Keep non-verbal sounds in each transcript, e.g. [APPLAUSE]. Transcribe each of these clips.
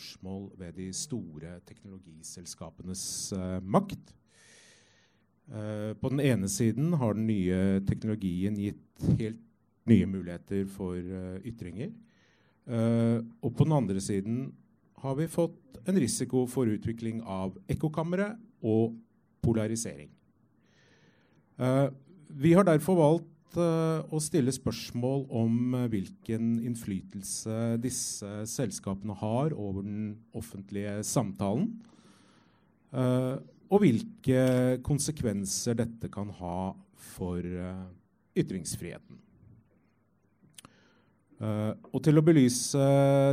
spørsmål ved de store teknologiselskapenes uh, makt. Uh, på den ene siden har den nye teknologien gitt helt nye muligheter for uh, ytringer. og på den andre siden har vi fått en risiko for utvikling av ekkokamre og polarisering. vi har derfor valgt å stille spørsmål om uh, hvilken innflytelse disse selskapene har over den offentlige samtalen. Uh, og hvilke konsekvenser dette kan ha for ytringsfriheten. og til å belyse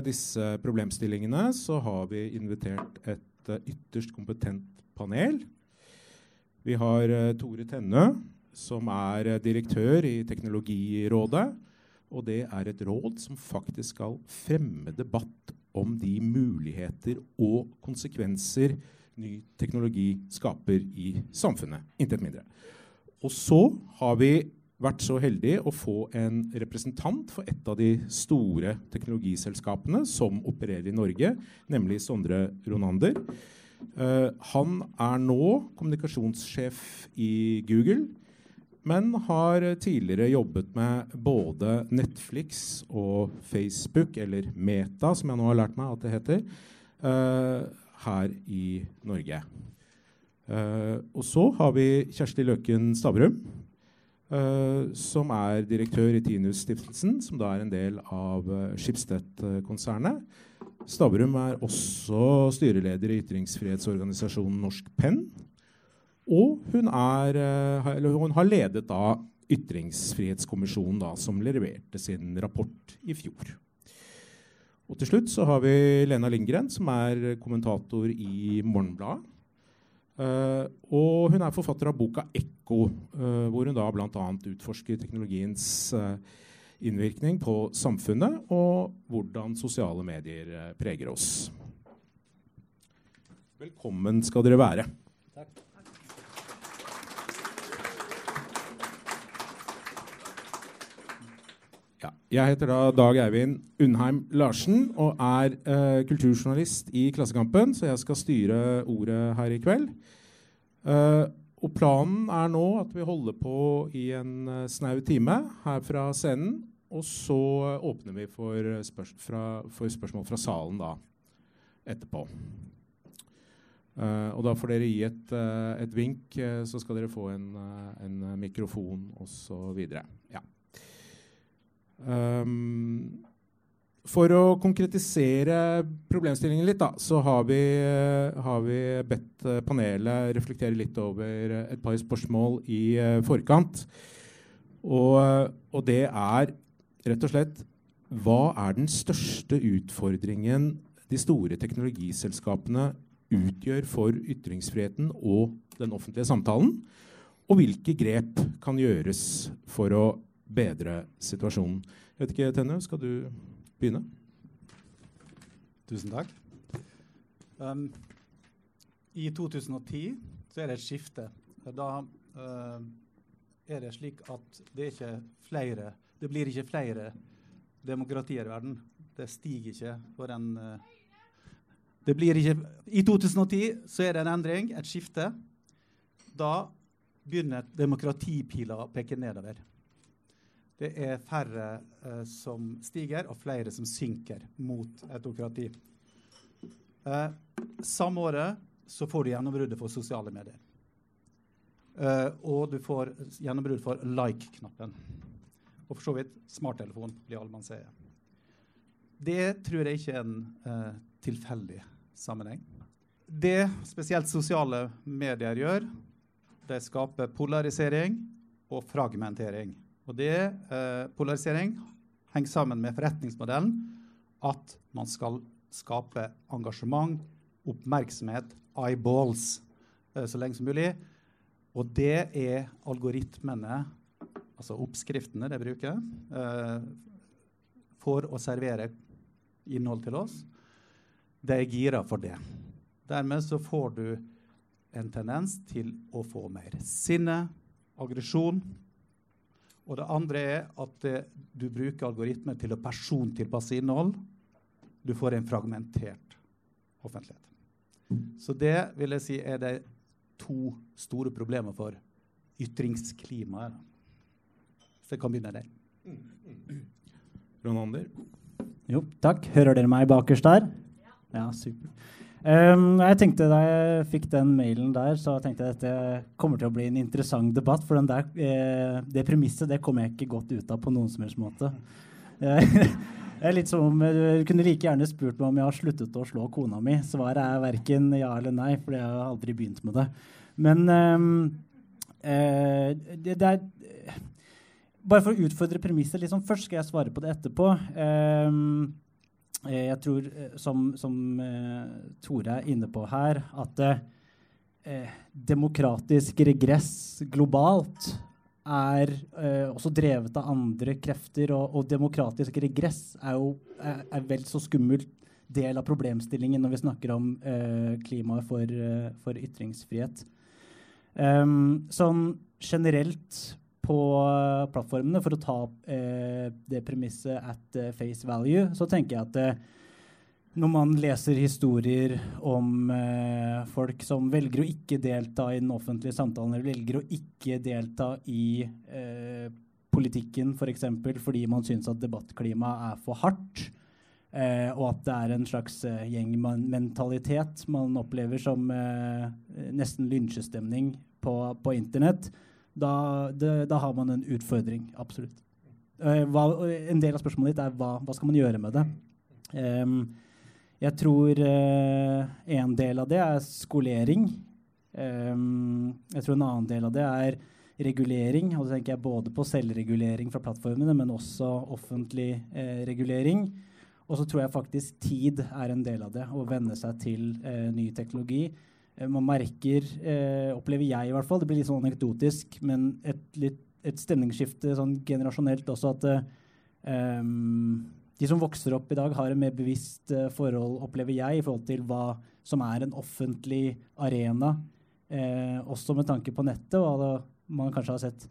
disse problemstillingene så har vi invitert et ytterst kompetent panel. Vi har Tore Tennø, som er eh, direktør i Teknologirådet. Og det er et råd som faktisk skal fremme debatt om de muligheter og konsekvenser ny teknologi skaper i samfunnet. Intet mindre. Og så har vi vært så heldige å få en representant for et av de store teknologiselskapene som opererer i Norge, nemlig Sondre Ronander. Uh, han er nå kommunikasjonssjef i Google men har tidligere jobbet med både Netflix og Facebook, eller Meta, som jeg nå har lært meg at det heter, uh, her i Norge. Uh, og så har vi Kjersti Løken Stavrum, uh, som er direktør i Tinius-stiftelsen, som da er en del av Schibsted-konsernet. Stavrum er også styreleder i ytringsfrihetsorganisasjonen Norsk Penn. Og hun, er, eh, hun har ledet da Ytringsfrihetskommisjonen, da, som leverte sin rapport i fjor. Og til slutt så har vi Lena Lindgren, som er kommentator i Morgenbladet. Uh, og hun er forfatter av boka 'Ekko', uh, hvor hun da bl.a. utforsker teknologiens uh, innvirkning på samfunnet og hvordan sosiale medier preger oss. Velkommen skal dere være. Takk. Jeg heter da Dag Eivind Undheim Larsen og er eh, kulturjournalist i Klassekampen, så jeg skal styre ordet her i kveld. Eh, og planen er nå at vi holder på i en eh, snau time her fra scenen. Og så åpner vi for, spørs fra, for, spørsmål fra salen da etterpå. og da får dere gi et, et vink, så skal dere få en, en mikrofon osv. Ja. Um, for å konkretisere problemstillingen litt, da, så har vi, har vi, bedt eh, panelet reflektere litt over et par spørsmål i uh, forkant. Og, og, det er rett og slett Hva er den største utfordringen de store teknologiselskapene utgjør for ytringsfriheten og den offentlige samtalen? Og hvilke grep kan gjøres for å bedre situasjonen. Jeg vet ikke, Tenne, skal du begynne? Tusen takk. Um, I 2010 så er det et skifte. Da uh, er det slik at det er ikke flere Det blir ikke flere demokratier i verden. Det stiger ikke for en uh, det blir ikke, I 2010 så er det en endring, et skifte. Da begynner demokratipila å peke nedover. Det er færre eh, som stiger, og flere som synker mot autokrati. Eh, samme året så får du gjennombruddet for sosiale medier. Eh, og du får gjennombrudd for like-knappen. Og for så vidt smarttelefon, blir allmannseie. Det tror jeg ikke er en eh, tilfeldig sammenheng. Det spesielt sosiale medier gjør, det skaper polarisering og fragmentering. Og det, eh, polarisering henger sammen med forretningsmodellen at man skal skape engasjement, oppmerksomhet, eyeballs, eh, så lenge som mulig. Og det er algoritmene, altså oppskriftene de bruker, eh, for å servere innhold til oss. De er gira for det. Dermed så får du en tendens til å få mer sinne, aggresjon, og det andre er at eh, du bruker algoritmer til å persontilpasse innhold. Du får en fragmentert offentlighet. Så det vil jeg si er de to store problemer for ytringsklimaet. Så jeg kan begynne der. Ronander? Jo, takk. Hører dere meg bakerst der? Ja, super. Um, jeg tenkte Da jeg fikk den mailen der, så tenkte jeg at dette kommer til å bli en interessant debatt. For der, eh, det premisset det kommer jeg ikke godt ut av på noen som helst måte. [LAUGHS] det er litt som om Du kunne like gjerne spurt meg om jeg har sluttet å slå kona mi. Svaret er verken ja eller nei, for jeg har aldri begynt med det. Men um, eh, det, det, er Bare for å utfordre premisset liksom, først, skal jeg svare på det etterpå. Um, jeg tror, som, som uh, Tore er inne på her, at eh, demokratisk regress globalt er eh, også drevet av andre krefter. Og, og demokratisk regress er jo er, vel så skummelt del av problemstillingen når vi snakker om klimaet for, for ytringsfrihet. Um, sånn generelt på uh, plattformene, for å ta uh, det premisset at uh, face value, så tenker jeg at når man leser historier om folk som velger å ikke delta i den offentlige samtalen, eller velger å ikke delta i politikken f.eks. For eksempel, fordi man syns at debattklimaet er for hardt, Eh, og at det er en slags eh, gjengmentalitet man opplever som eh, nesten lynsjestemning på, på internett, da, det, da, har man en utfordring. Absolutt. Eh, hva, en del av spørsmålet ditt er hva, hva skal man gjøre med det. Um, jeg tror uh, en del av det er skolering. Um, jeg tror en annen del av det er regulering. Og da tenker jeg både på selvregulering fra plattformene, men også offentlig uh, regulering. Og så tror jeg faktisk tid er en del av det. Å venne seg til uh, ny teknologi. Eh, man merker, eh, opplever jeg i hvert fall, det blir litt sånn anekdotisk, men et, litt, et stemningsskifte sånn generasjonelt også at eh, de som vokser opp i dag, har en mer bevisst eh, forhold, opplever jeg, i forhold til hva som er en offentlig arena, uh, også med tanke på nettet. og da man kanskje har sett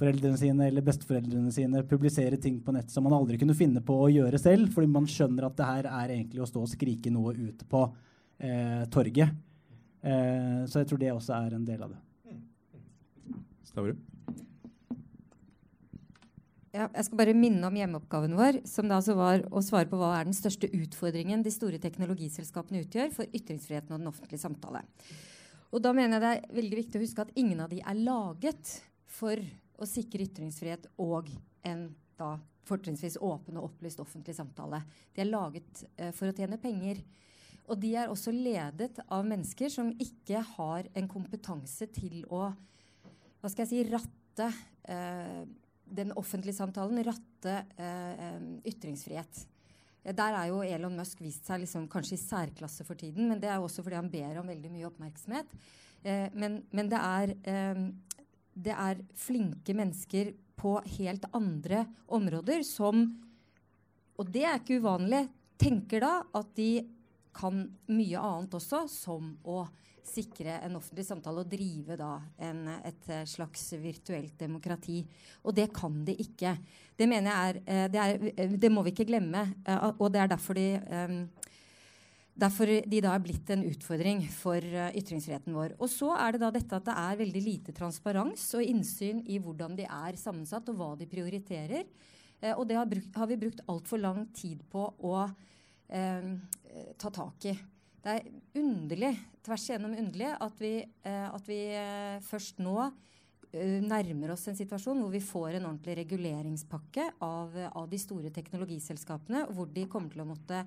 foreldrene sine eller besteforeldrene sine publisere ting på nett som man aldri kunne finne på å gjøre selv, fordi man skjønner at det her er egentlig å stå og skrike noe ut på uh, torget. Eh, så jeg tror det også er en del av det. Stavrum? Ja, jeg skal bare minne om hjemmeoppgaven vår, som da altså var å svare på hva er den største utfordringen de store teknologiselskapene utgjør for ytringsfriheten og den offentlige samtale. Og da mener jeg det er veldig viktig å huske at ingen av de er laget for å sikre ytringsfrihet og en da fortrinnsvis åpen og opplyst offentlig samtale. De er laget eh, for å tjene penger. Og de er også ledet av mennesker som ikke har en kompetanse til å hva skal jeg si, ratte eh, den offentlige samtalen, ratte eh, ytringsfrihet. Der er jo Elon Musk vist seg liksom kanskje i særklasse for tiden, men det er også fordi han ber om veldig mye oppmerksomhet. Eh, men, men det, er, eh, det er flinke mennesker på helt andre områder som Og det er ikke uvanlig. Tenker da at de kan mye annet også, som å sikre en offentlig samtale og drive da en, et slags virtuelt demokrati. Og det kan de ikke. Det mener jeg er eh, Det, er, eh, det må vi ikke glemme. Eh, og det er derfor de Derfor de da er blitt en utfordring for ytringsfriheten vår. Og så er det da dette at det er veldig lite transparens og innsyn i hvordan de er sammensatt, og hva de prioriterer. og det har, brukt, har vi brukt altfor lang tid på å eh, ta tak i. Det er underlig, tvers igjennom underlig, at vi, eh, at vi eh, først nå eh, nærmer oss en situasjon hvor vi får en ordentlig reguleringspakke av, av de store teknologiselskapene, hvor de kommer til å måtte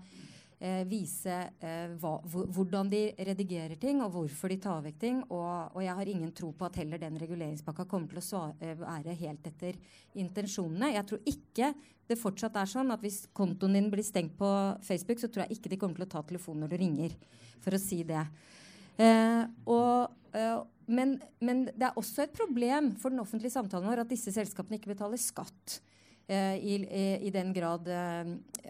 eh, vise eh, hva, hvordan de redigerer ting, og hvorfor de tar vekk ting. Og, og, jeg har ingen tro på at heller den reguleringspakka kommer til å svare, eh, være helt etter intensjonene. Jeg tror ikke det fortsatt er sånn at hvis kontoen din blir stengt på Facebook, så tror jeg ikke de kommer til å ta telefonen når du ringer, for å si det. Eh, og, eh, men, men, det er også et problem for den offentlige samtalen vår at disse selskapene ikke betaler skatt. Eh, i, i, den grad eh,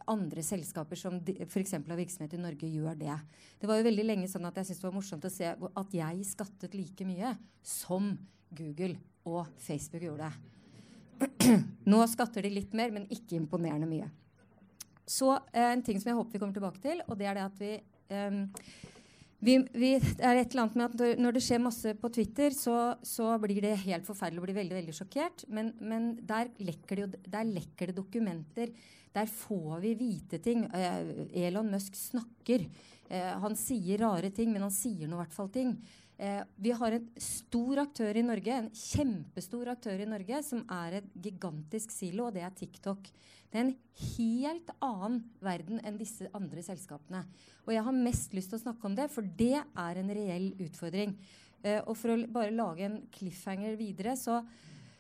andre selskaper som f.eks. har virksomhet i Norge, gjør det. Det var jo veldig lenge sånn at jeg syntes det var morsomt å se at jeg skattet like mye som Google og Facebook gjorde. [CLEARS THROAT] Nå skatter de litt mer, men ikke imponerende mye. Så eh, en ting som jeg håper vi kommer tilbake til, og det er det at vi um, vi, vi, det er et eller annet med at Når det skjer masse på Twitter, så, så blir det helt forferdelig og blir veldig veldig sjokkert. Men, men der, lekker det, der, lekker det, dokumenter. Der får vi vite ting. Uh, Elon Musk snakker. Uh, han sier rare ting, men han sier nå i hvert fall ting. Uh, vi har en stor aktør i Norge, en kjempestor aktør i Norge, som er et gigantisk silo, og det er TikTok. Det er en helt annen verden enn disse andre selskapene. Og jeg har mest lyst til å snakke om det, for det er en reell utfordring. Eh, og for å bare lage en cliffhanger videre, så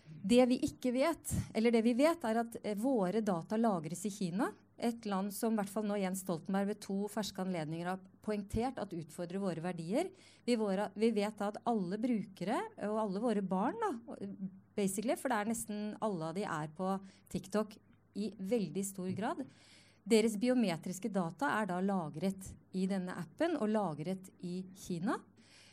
det vi ikke vet, eller det vi vet, er at eh, våre data lagres i Kina. Et land som i hvert fall nå Jens Stoltenberg ved to ferske anledninger har poengtert at utfordrer våre verdier. Vi, våre, vi vet da at alle brukere, og alle våre barn, da, basically, for det er nesten alle av de er på TikTok i veldig stor grad. Deres biometriske data er da lagret i denne appen og lagret i Kina.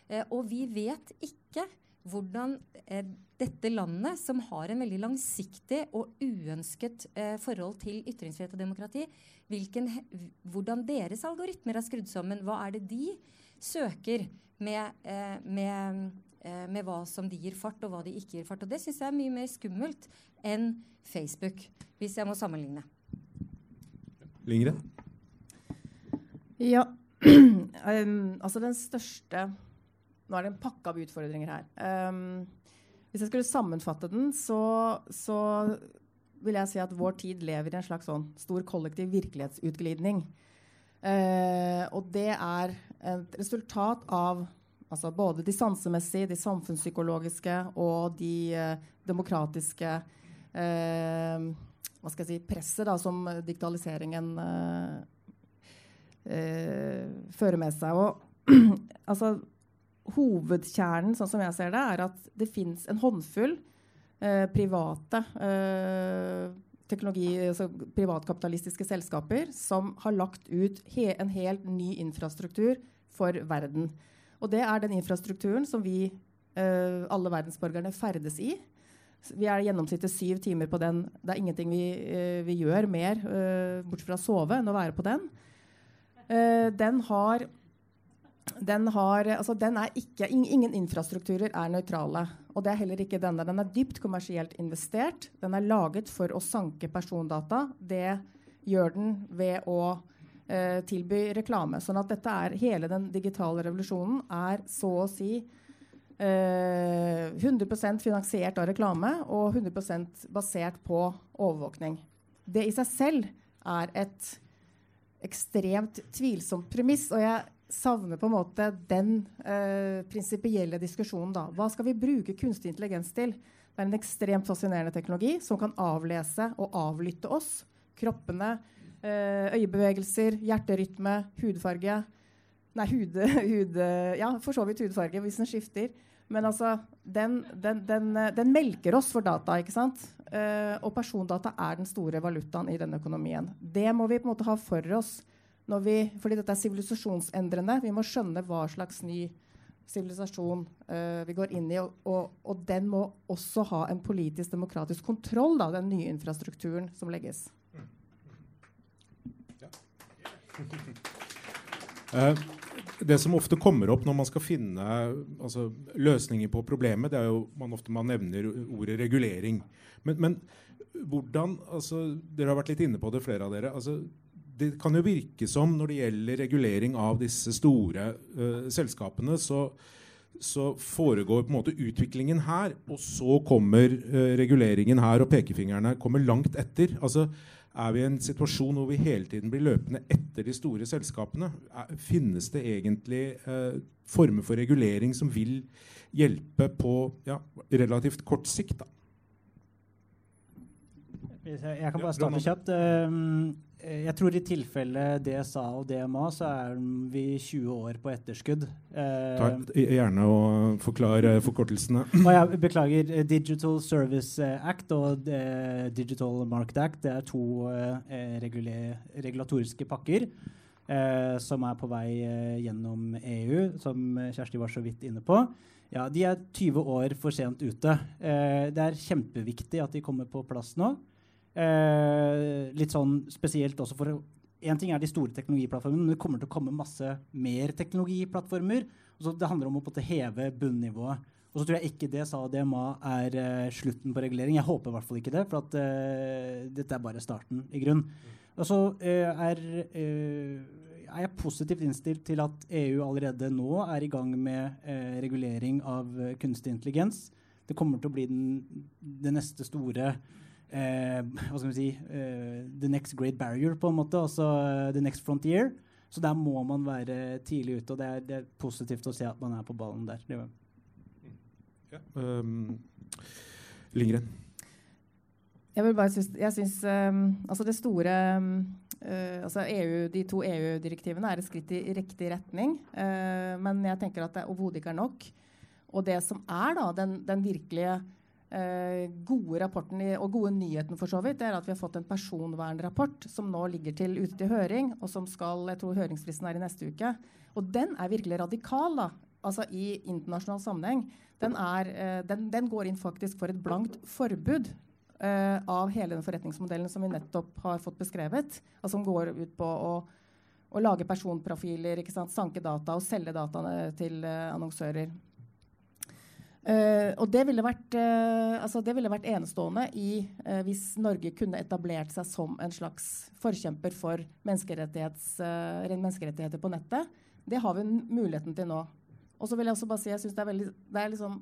Eh, og vi vet ikke hvordan eh, dette landet, som har en veldig langsiktig og uønsket eh, forhold til ytringsfrihet og demokrati, hvilken, hvordan deres algoritmer er skrudd sammen. Hva er det de søker med, eh, med, eh, med, hva som de gir fart, og hva de ikke gir fart. Og det syns jeg er mye mer skummelt enn Facebook hvis jeg må sammenligne. Lingre? Ja. [CLEARS THROAT] um, altså den største Nå er det en pakke av utfordringer her. Um, hvis jeg skulle sammenfatte den, så, så, vil jeg si at vår tid lever i en slags sånn stor kollektiv virkelighetsutglidning. Uh, og det er et resultat av altså både de sansemessige, de samfunnspsykologiske og de uh, demokratiske uh, hva skal jeg si, presset da, som digitaliseringen uh, uh, fører med seg. Og [CLEARS THROAT] altså, hovedkjernen, sånn som jeg ser det, er at det fins en håndfull eh, private teknologi, altså privatkapitalistiske selskaper som har lagt ut he en helt ny infrastruktur for verden. Og det er den infrastrukturen som vi, alle verdensborgerne, ferdes i. Vi er gjennomsnittet syv timer på den. Det er ingenting vi, uh, vi gjør mer, uh, bortsett fra å sove, enn å være på den. Uh, den har, den har altså den er ikke, Ingen infrastrukturer er nøytrale. Og det er heller ikke denne. Den er dypt kommersielt investert. Den er laget for å sanke persondata. Det gjør den ved å tilby reklame. Sånn at dette er hele den digitale revolusjonen er så å si 100 eh, finansiert av reklame og 100% basert på overvåkning. Det i seg selv er et ekstremt tvilsomt premiss. Og jeg savner på en måte den eh, prinsipielle diskusjonen. da. Hva skal vi bruke kunstig intelligens til? Det er en ekstremt fascinerende teknologi som kan avlese og avlytte oss. Kroppene, eh, øyebevegelser, hjerterytme, hudfarge. Nei, hud, [LAUGHS] hud, Ja, for så vidt hudfarge hvis den skifter. Men altså, den, den, den, den, melker oss for data. ikke sant? Eh, og persondata er den store valutaen i denne økonomien. Det må vi på en måte ha for oss. Når vi, fordi dette er sivilisasjonsendrende. Vi må skjønne hva slags ny sivilisasjon uh, vi går inn i. Og, og, og, den må også ha en politisk, demokratisk kontroll, da, den nye infrastrukturen som legges. Ja. uh, det som ofte kommer opp når man skal finne altså, løsninger på problemet, det er jo man ofte man nevner ordet regulering. Men, men hvordan altså, Dere har vært litt inne på det, flere av dere. altså det kan jo virke som når det gjelder regulering av disse store uh, selskapene, så, så, foregår på en måte utviklingen her, og så kommer uh, reguleringen her, og pekefingrene kommer langt etter. Altså, er vi i en situasjon hvor vi hele tiden blir løpende etter de store selskapene? Er, finnes det egentlig eh, former for regulering som vil hjelpe på ja, relativt kort sikt? Da? Jeg kan bare starte kjapt. Um, Eh, jeg tror i tilfelle DSA og DMA så er vi 20 år på etterskudd. Takk, gjerne å forklare forkortelsene. [CLEARS THROAT] jeg beklager. Eh, Digital Service Act og Digital Market Act det er to regulatoriske pakker som er på vei gjennom EU, som Kjersti var så vidt inne på. Ja, De er 20 år for sent ute. det er kjempeviktig at de kommer på plass nå. Eh, litt sånn spesielt også for Én ting er de store teknologiplattformene, men det kommer til å komme masse mer teknologiplattformer. Så det handler om å heve bunnivået. Og så tror jeg ikke det sa DMA er uh, slutten på regulering. Jeg håper i hvert fall ikke det, for at uh, dette er bare starten, i grunn. Og så uh, er, er, jeg positivt innstilt til at EU allerede nå er i gang med regulering av kunstig intelligens. Det kommer til å bli den, det neste store hva skal vi si, The next great barrier, på en måte. Altså the next frontier. Så der må man være tidlig ute, og det er, det er positivt å se at man er på ballen der. Ja. Um, Lindgren? Jeg vil bare synes, jeg synes um, altså det store uh, altså EU, De to EU-direktivene er et skritt i riktig retning. Uh, men jeg tenker at det overhodet ikke er nok. Og det som er da, den, den virkelige uh, gode rapporten og gode nyheten for så vidt, er at vi har fått en personvernrapport som nå ligger til, ute til høring, og som skal, jeg tror høringsfristen er i neste uke. Og den er virkelig radikal da, altså i internasjonal sammenheng den, er, eh, den, den, går inn faktisk for et blankt forbud uh, av hele den forretningsmodellen som vi nettopp har fått beskrevet. Altså som går ut på å, å lage personprofiler, sanke data og selge dataene til uh, annonsører. Uh, og det ville, vært, uh, altså det ville vært enestående i, uh, hvis Norge kunne etablert seg som en slags forkjemper for menneskerettigheter på nettet. Det har vi muligheten til nå. Og så vil jeg også bare si jeg synes det er veldig det er liksom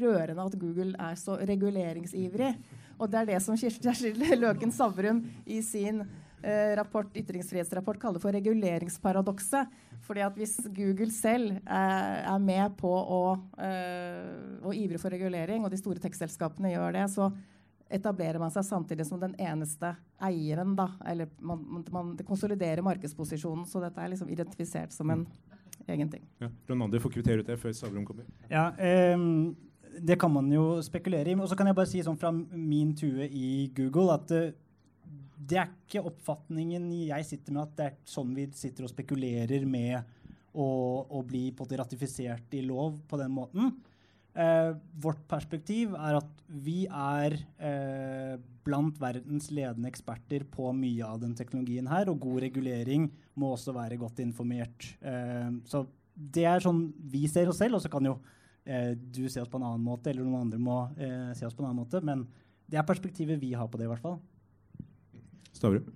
rørende at Google er så reguleringsivrig. Og det er det som Kirsti Løken Savrum i sin rapport, ytringsfrihetsrapport kaller for reguleringsparadokset. Fordi at hvis Google selv er, er med på å, eh, å ivre for regulering, og de store tekstselskapene gjør det, så etablerer man seg samtidig som den eneste eieren. Da. Eller man, man, konsoliderer markedsposisjonen. Så dette er liksom identifisert som en egen ting. Ja, Ronaldo får kvittere ut det før Savrom kommer. Ja, um, det kan man jo spekulere i. Og så kan jeg bare si sånn fra min tue i Google at uh, det er ikke oppfatningen jeg sitter med, at det er sånn vi sitter og spekulerer med å, å bli ratifisert i lov på den måten. Eh, vårt perspektiv er at vi er eh, blant verdens ledende eksperter på mye av den teknologien her, og god regulering må også være godt informert. Eh, så det er sånn vi ser oss selv, og så kan jo eh, du se oss på en annen måte, eller noen andre må eh, se oss på en annen måte, men det er perspektivet vi har på det, i hvert fall. Stavrum?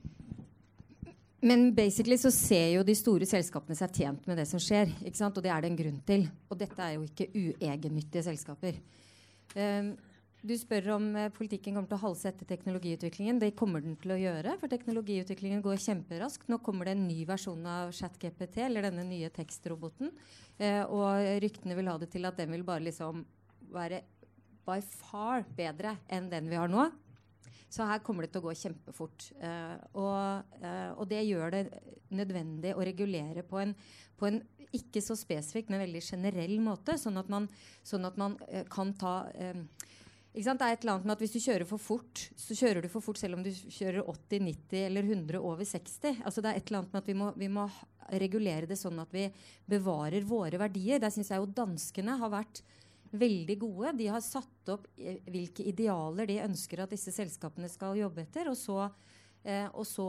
Men basically så ser jo de store selskapene seg tjent med det som skjer. ikke sant? Og det er det en grunn til. Og dette er jo ikke uegennyttige selskaper. Um, du spør om eh, politikken kommer til å halse etter teknologiutviklingen. Det kommer den til å gjøre, for teknologiutviklingen går kjemperaskt. Nå kommer det en ny versjon av ChatGPT, eller denne nye tekstroboten. Eh, og ryktene vil ha det til at den vil bare liksom være by far bedre enn den vi har nå. Så her kommer det til å gå kjempefort. Uh, og, uh, og, det gjør det nødvendig å regulere på en, på en, ikke så spesifikk, men veldig generell måte, sånn at man, sånn at man uh, kan ta det er et eller annet med at Hvis du kjører for fort, så kjører du for fort selv om du kjører 80, 90 eller 100 over 60. Altså det er et eller annet med at Vi må, vi må regulere det sånn at vi bevarer våre verdier. Der syns jeg jo danskene har vært veldig gode. De har satt opp eh, hvilke idealer de ønsker at disse selskapene skal jobbe etter, og så, eh, og så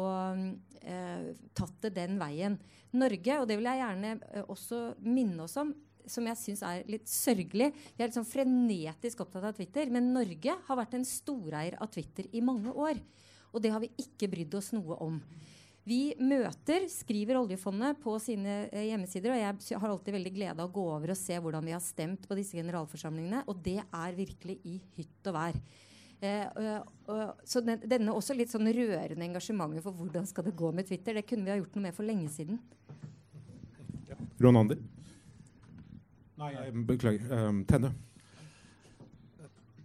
eh, tatt det den veien. Norge, og det vil jeg gjerne eh, også minne oss om, som jeg syns er litt sørgelig. Vi er liksom frenetisk opptatt av Twitter, men Norge har vært en storeier av Twitter i mange år. Og det har vi ikke brydd oss noe om. Vi møter, skriver oljefondet på sine eh, hjemmesider, og jeg har alltid veldig glede av å gå over og se hvordan vi har stemt på disse generalforsamlingene, og det er virkelig i hytt og vær. Eh, og, så den, denne også litt sånn rørende engasjementet for hvordan skal det gå med Twitter, det kunne vi ha gjort noe med for lenge siden. Ja. Ron Ander? Nei, jeg beklager. Um, Tenne?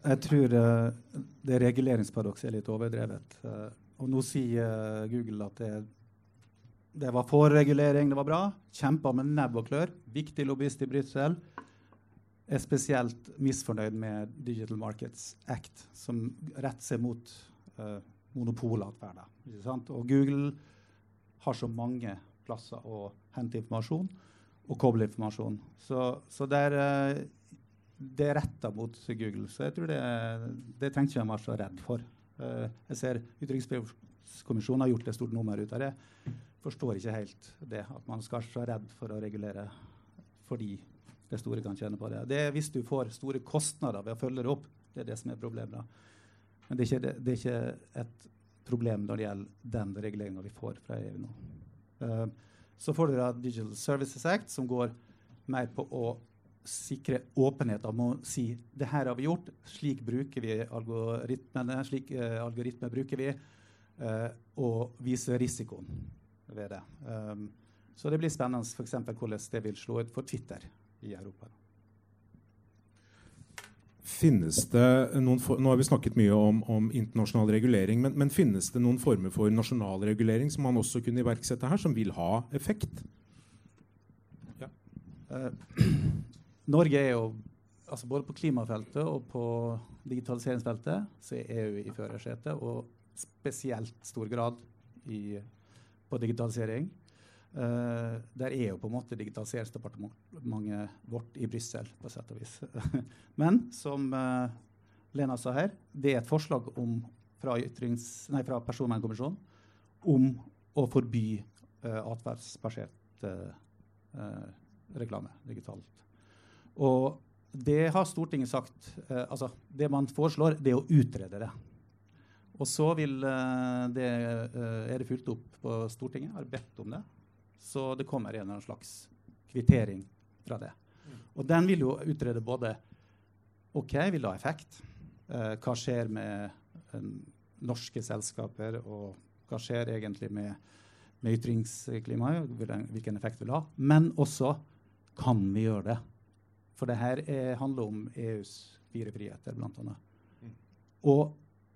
Jeg tror uh, det reguleringsparadokset er litt overdrevet. Uh, og nå sier uh, Google at det, det, var for regulering, det var bra. Kjempa med nebb og klør. Viktig lobbyist i Brussel. Er spesielt misfornøyd med Digital Markets Act, som retter seg mot uh, monopolatferd. Og Google har så mange plasser å hente informasjon og koble informasjon. Så, så det er, uh, det er retta mot Google. Så jeg tror det, det trengte ikke de være så redd for. Eh, jeg ser Ytringsfrihetskommisjonen har gjort et stort nummer ut av det. forstår ikke helt det. At man skal være redd for å regulere fordi det store kan tjene på det. Det er hvis du får store kostnader ved å følge det opp. Det er det som er problemet. Men det er ikke, det, det er ikke et problem når det gjelder den reguleringa vi får fra EU nå. Uh, så får dere Digital Services Act, som går mer på å sikre åpenhet om å si det her har vi gjort, slik bruker vi algoritmene, slik uh, algoritmer bruker vi, uh, og vise risikoen ved det. Um, så det blir spennende f.eks. hvordan det vil slå ut for Twitter i Europa. Finnes det noen for, nå har vi snakket mye om, om internasjonal regulering, men, men, finnes det noen former for nasjonal regulering som man også kunne iverksette her, som vil ha effekt? Ja. Uh, [CLEARS THROAT] Norge er jo altså Både på klimafeltet og på digitaliseringsfeltet så er EU i førersetet, og spesielt stor grad i, på digitalisering. Uh, der er jo på en måte digitaliseringsdepartementet vårt i Brussel, på sett og vis. [LAUGHS] Men som uh, Lena sa her, det er et forslag om, fra, nei, fra Personvernkommisjonen om å forby uh, atferdsbasert uh, reklame digitalt. Og det har Stortinget sagt altså Det man foreslår, det er å utrede det. Og så vil det, er det fulgt opp på Stortinget. Har bedt om det. Så det kommer en eller annen slags kvittering fra det. Og den vil jo utrede både OK, vil det ha effekt? Eh, hva skjer med um, norske selskaper, og hva skjer egentlig med, med ytringsklimaet? Hvilken effekt vil det ha? Men også kan vi gjøre det? For det her er, handler om EUs fire friheter, bl.a. Mm. Og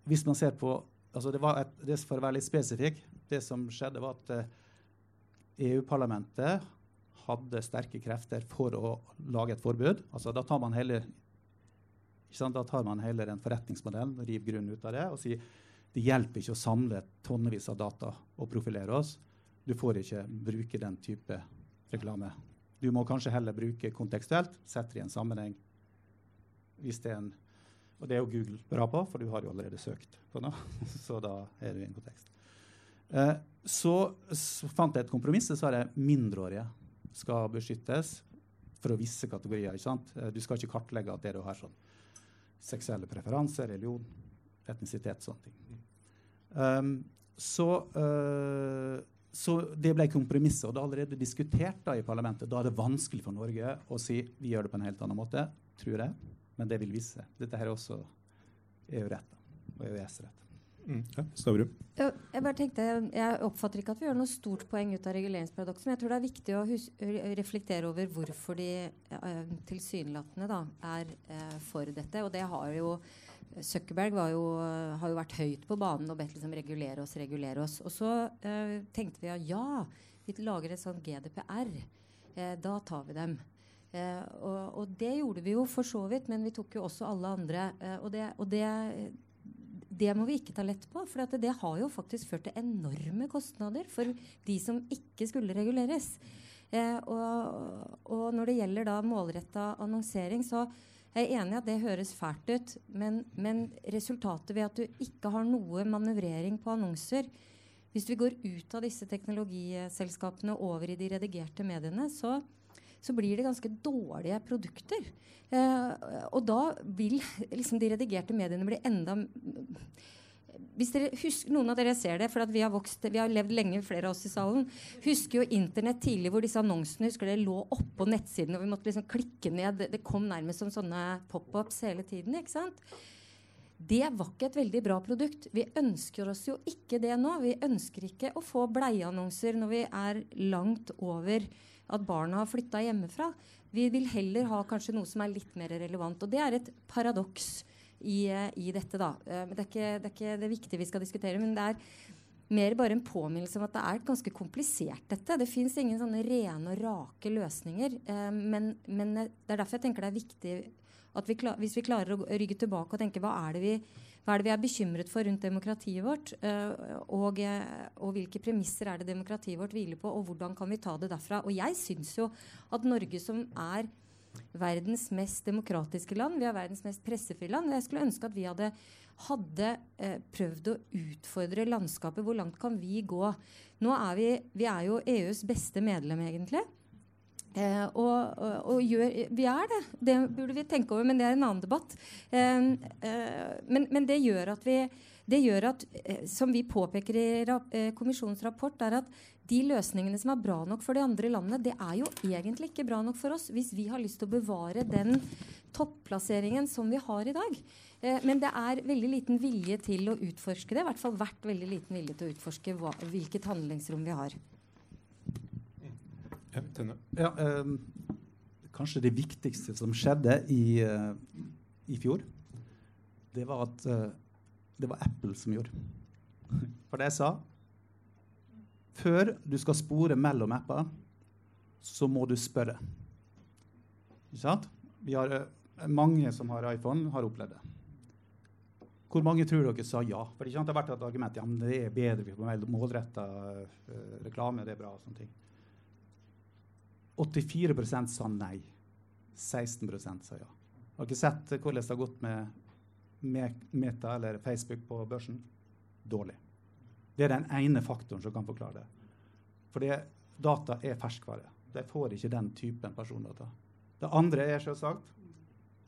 hvis man ser på altså det, var et, det For å være litt spesifikk Det som skjedde, var at uh, EU-parlamentet hadde sterke krefter for å lage et forbud. Altså, da tar man heller da tar man heller en forretningsmodell, river grunnen ut av det og sier det hjelper ikke å samle tonnevis av data og profilere oss. Du får ikke bruke den type reklame. Du må kanskje heller bruke kontekstuelt, sette det i en sammenheng. Hvis det er en, og det er jo Google bra på, for du har jo allerede søkt på noe. [LAUGHS] Så da er du i en kontekst. Eh, så, så, fant jeg et kompromiss. Så sa jeg mindreårige skal beskyttes for visse kategorier. ikke sant? Eh, du skal ikke kartlegge at det du har sånn seksuelle preferanser, religion, etnisitet, sånne ting. Um, så, uh, så, det ble kompromisset, og det er allerede diskutert da i parlamentet. Da er det vanskelig for Norge å si vi gjør det på en helt annen måte, tror jeg. Men det vil vise. Dette her er også EU-rett og EØS-rett. Mm. Ja? Jeg bare tenkte, jeg oppfatter ikke at vi gjør noe stort poeng ut av reguleringsparadokset, men jeg tror det er viktig å reflektere over hvorfor de eh, tilsynelatende da, er eh, for dette. Og det har jo Zuckerberg jo, har jo vært høyt på banen og bedt liksom regulere oss, regulere oss. Og så eh, tenkte vi at ja, vi lager et sånt GDPR. da tar vi dem. Og, og, det gjorde vi jo for så vidt, men vi tok jo også alle andre. og det, og det det må vi ikke ta lett på. For det har jo faktisk ført til enorme kostnader for de som ikke skulle reguleres. Eh, og, og, når det gjelder da målretta annonsering, så er enig i at det høres fælt ut. Men, men, resultatet ved at du ikke har noe manøvrering på annonser Hvis vi går ut av disse teknologiselskapene over i de redigerte mediene, så, så blir det ganske dårlige produkter. Eh, og da vil liksom de redigerte mediene bli enda hvis dere husker, Noen av dere ser det, for vi har, vokst, vi har levd lenge, flere av oss i salen. Husker jo Internett tidlig hvor disse annonsene husker det lå oppå nettsiden, og vi måtte liksom klikke ned. Det kom nærmest som sånne pop-ups hele tiden. ikke sant? Det var ikke et veldig bra produkt. Vi ønsker oss jo ikke det nå. Vi ønsker ikke å få bleieannonser når vi er langt over at barna har flytta hjemmefra. Vi vil heller ha kanskje noe som er litt mer relevant. Og det er et paradoks i, i dette, da. Eh, det er, ikke, det er ikke det viktige vi skal diskutere, men det er mer bare en påminnelse om at det er ganske komplisert, dette. Det fins ingen sånne rene og rake løsninger. Eh, men, men, det er derfor jeg tenker det er viktig at vi klar, hvis vi klarer å rygge tilbake og tenke hva er det vi er det vi er bekymret for rundt demokratiet vårt? Og, og, hvilke premisser er det demokratiet vårt hviler på, og hvordan kan vi ta det derfra? Og jeg syns jo at Norge som er verdens mest demokratiske land. Vi er verdens mest pressefrie land. Jeg skulle ønske at vi hadde, hadde eh, prøvd å utfordre landskapet. Hvor langt kan vi gå? Nå er vi, vi er jo EUs beste medlem, egentlig. Eh, og, og, og gjør, vi er det. Det burde vi tenke over, men det er en annen debatt. Eh, eh, men, men, det gjør at vi det gjør at, eh, som vi påpeker i eh, kommisjonens rapport, er at de løsningene som er bra nok for de andre landene, det er jo egentlig ikke bra nok for oss hvis vi har lyst til å bevare den topplasseringen som vi har i dag. Eh, men det er veldig liten vilje til å utforske det. I hvert fall vært veldig liten vilje til å utforske hva, hvilket handlingsrom vi har. Ja, ja um, kanskje det viktigste som skjedde i, i fjor, det var at uh, det var Apple som gjorde. [LAUGHS] For det jeg sa Før du skal spore mellom apper, så må du spørre. Ikke sant? Vi har, uh, mange som har iPhone, har opplevd det. Hvor mange tror dere sa ja? For det har vært et argument ja, men det er bedre vi målretta uh, reklame. det er bra og sånne ting. 84% sa nei. 16% sa ja. Har dere sett hvordan det har gått med Meta eller Facebook på børsen? Dårlig. Det er den ene faktoren som kan forklare det. For data er ferskvare. De får ikke den typen persondata. Det andre er selvsagt,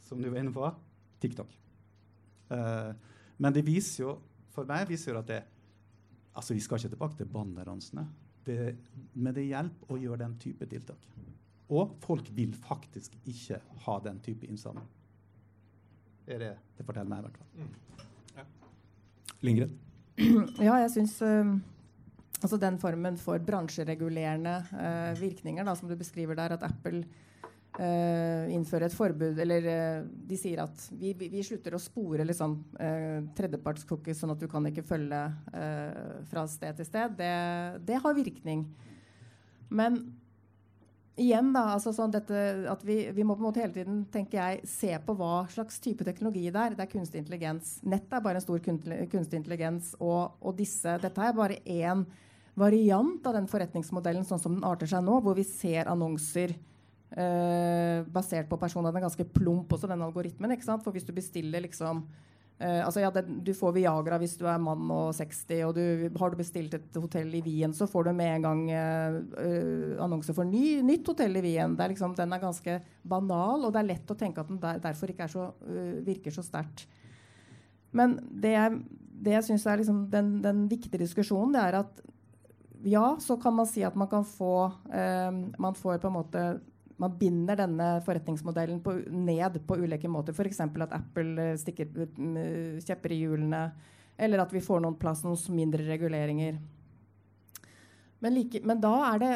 som du var inne på, TikTok. Uh, men det viser jo, for meg viser jo at det Altså, vi skal ikke tilbake til banneransene. Men det hjelper å gjøre den type tiltak. Og folk vil faktisk ikke ha den type innsamling. Det er det det forteller meg, i hvert fall. Mm. Ja. Lindgren? [CLEARS THROAT] Ja, jeg syns uh, altså den formen for bransjeregulerende uh, virkninger da, som du beskriver der, at Apple uh, innfører et forbud Eller de sier at vi, vi, vi slutter å spore liksom, tredjepartscookies, sånn at du kan ikke følge fra sted til sted, det, det har virkning. Men igjen, da, altså sånn dette, at vi, vi, må på en måte hele tiden tenker jeg, se på hva slags type teknologi det er. Det er kunstig intelligens. Nett er bare en stor kunstig intelligens. Og, og disse, dette er bare én variant av den forretningsmodellen sånn som den arter seg nå, hvor vi ser annonser eh, basert på personer. Den er ganske plump også, den algoritmen. ikke sant? For hvis du bestiller liksom Uh, altså ja, det, du får Viagra hvis du er mann og 60, og du, har du bestilt et hotell i Wien, så får du med en gang uh, uh, annonse for ny, nytt hotell i Wien. Er liksom, den er ganske banal, og det er lett å tenke at den der, derfor ikke så, virker så sterkt. Men det jeg, det jeg syns er liksom den, den, viktige diskusjonen, det er at ja, så kan man si at man kan få Man får på en måte man binder denne forretningsmodellen på, ned på ulike måter. F.eks. at Apple eh, stikker uh, kjepper i hjulene, eller at vi får noen plass noen mindre reguleringer. Men, like, men da, det,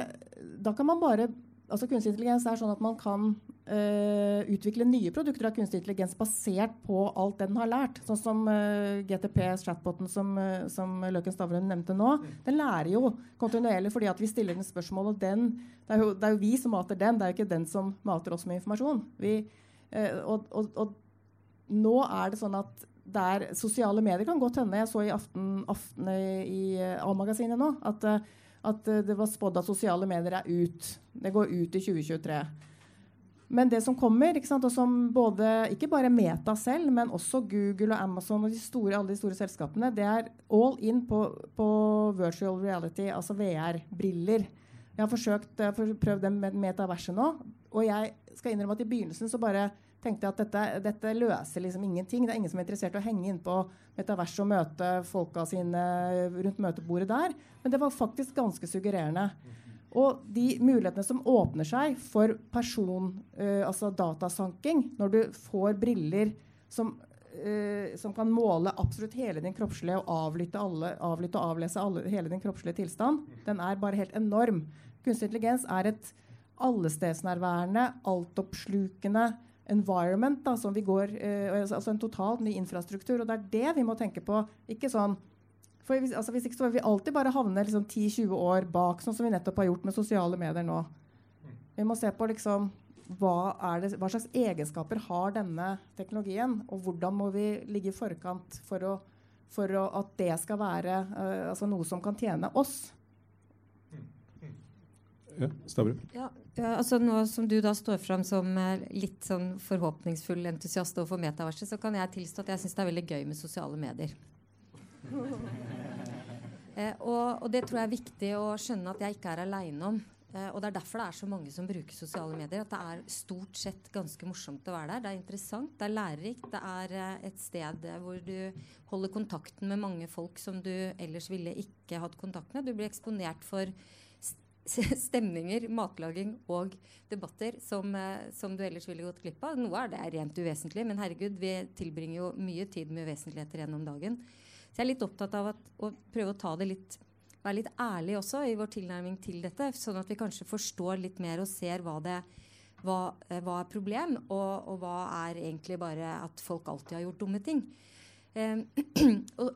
da kan man bare altså Kunstig intelligens er sånn at man kan uh, utvikle nye produkter av kunstig intelligens basert på alt det den har lært. Sånn som uh, GTP, chatboten som, uh, som Løken Stavrum nevnte nå. Den lærer jo kontinuerlig fordi at vi stiller den spørsmål. Og den, det, er jo, det er jo vi som mater den, det er jo ikke den som mater oss med informasjon. Vi, og, og, og, nå er det sånn at der sosiale medier kan godt hende Jeg så i Aften, aften i A-magasinet nå at at det var spådd at sosiale medier er ut. Det går ut i 2023. Men det som kommer, og som både, ikke bare Meta selv, men også Google og Amazon og de store, alle de store selskapene, det er all in på, på virtual reality, altså VR-briller. Jeg har forsøkt, jeg har prøvd det med metaverset nå. Og jeg skal innrømme at i begynnelsen så bare tenkte jeg at dette, dette, løser liksom ingenting. Det er ingen som er interessert i å henge inn på metaverset og møte folka sine rundt møtebordet der. Men det var faktisk ganske suggererende. Og de mulighetene som åpner seg for person, uh, altså datasanking, når du får briller som, uh, som kan måle absolutt hele din kroppslige og avlytte, alle, avlytte og avlese alle, hele din kroppslige tilstand, den er bare helt enorm. Kunstig intelligens er et allestedsnærværende, altoppslukende environment, da, som vi går, altså, altså en totalt ny infrastruktur. Og det er det vi må tenke på. Ikke sånn for hvis, altså hvis ikke så vil vi alltid bare havne liksom 10-20 år bak, sånn som vi nettopp har gjort med sosiale medier nå. Vi må se på liksom, hva, det, hva, slags egenskaper har denne teknologien, og hvordan må vi ligge i forkant for, å, for å, at det skal være uh, altså noe som kan tjene oss. Ja, Stavrum. Ja, ja, altså Nå som du da står fram som eh, litt sånn forhåpningsfull entusiast overfor metaverset, så kan jeg tilstå at jeg syns det er veldig gøy med sosiale medier. [LAUGHS] eh, og, og, det tror jeg er viktig å skjønne at jeg ikke er aleine om. Eh, og det er derfor det er så mange som bruker sosiale medier. At det er stort sett ganske morsomt å være der. Det er interessant, det er lærerikt. Det er eh, et sted hvor du holder kontakten med mange folk som du ellers ville ikke hatt kontakt med. Du blir eksponert for stemninger, matlaging og debatter som, eh, som, du ellers ville gått glipp av. Noe er det rent uvesentlig, men herregud, vi tilbringer jo mye tid med uvesentligheter gjennom dagen. Så jeg er litt opptatt av at, å prøve å ta det litt være litt ærlig også i vår tilnærming til dette, sånn at vi kanskje forstår litt mer og ser hva, det, hva, eh, hva er problem, og, og, hva er egentlig bare at folk alltid har gjort dumme ting. Um, [CLEARS THROAT] og,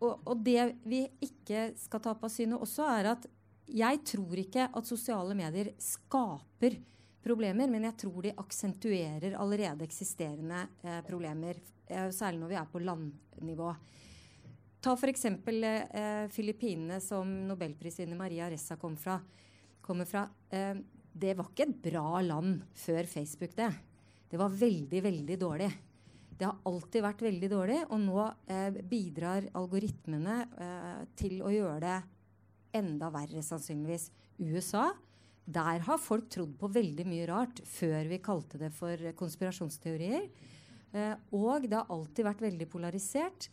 og, og, det vi ikke skal ta på syne også, er at jeg tror ikke at sosiale medier skaper problemer, men jeg tror de aksentuerer allerede eksisterende eh, problemer. Eh, særlig når vi er på landnivå. Ta f.eks. Eh, Filippinene, som nobelprisvinner Maria Ressa kom fra, kommer fra. Eh, det var ikke et bra land før Facebook, det. Det var veldig, veldig dårlig. Det har alltid vært veldig dårlig, og nå eh, bidrar algoritmene eh, til å gjøre det enda verre, sannsynligvis. USA, der har folk trodd på veldig mye rart før vi kalte det for konspirasjonsteorier. Eh, og det har alltid vært veldig polarisert.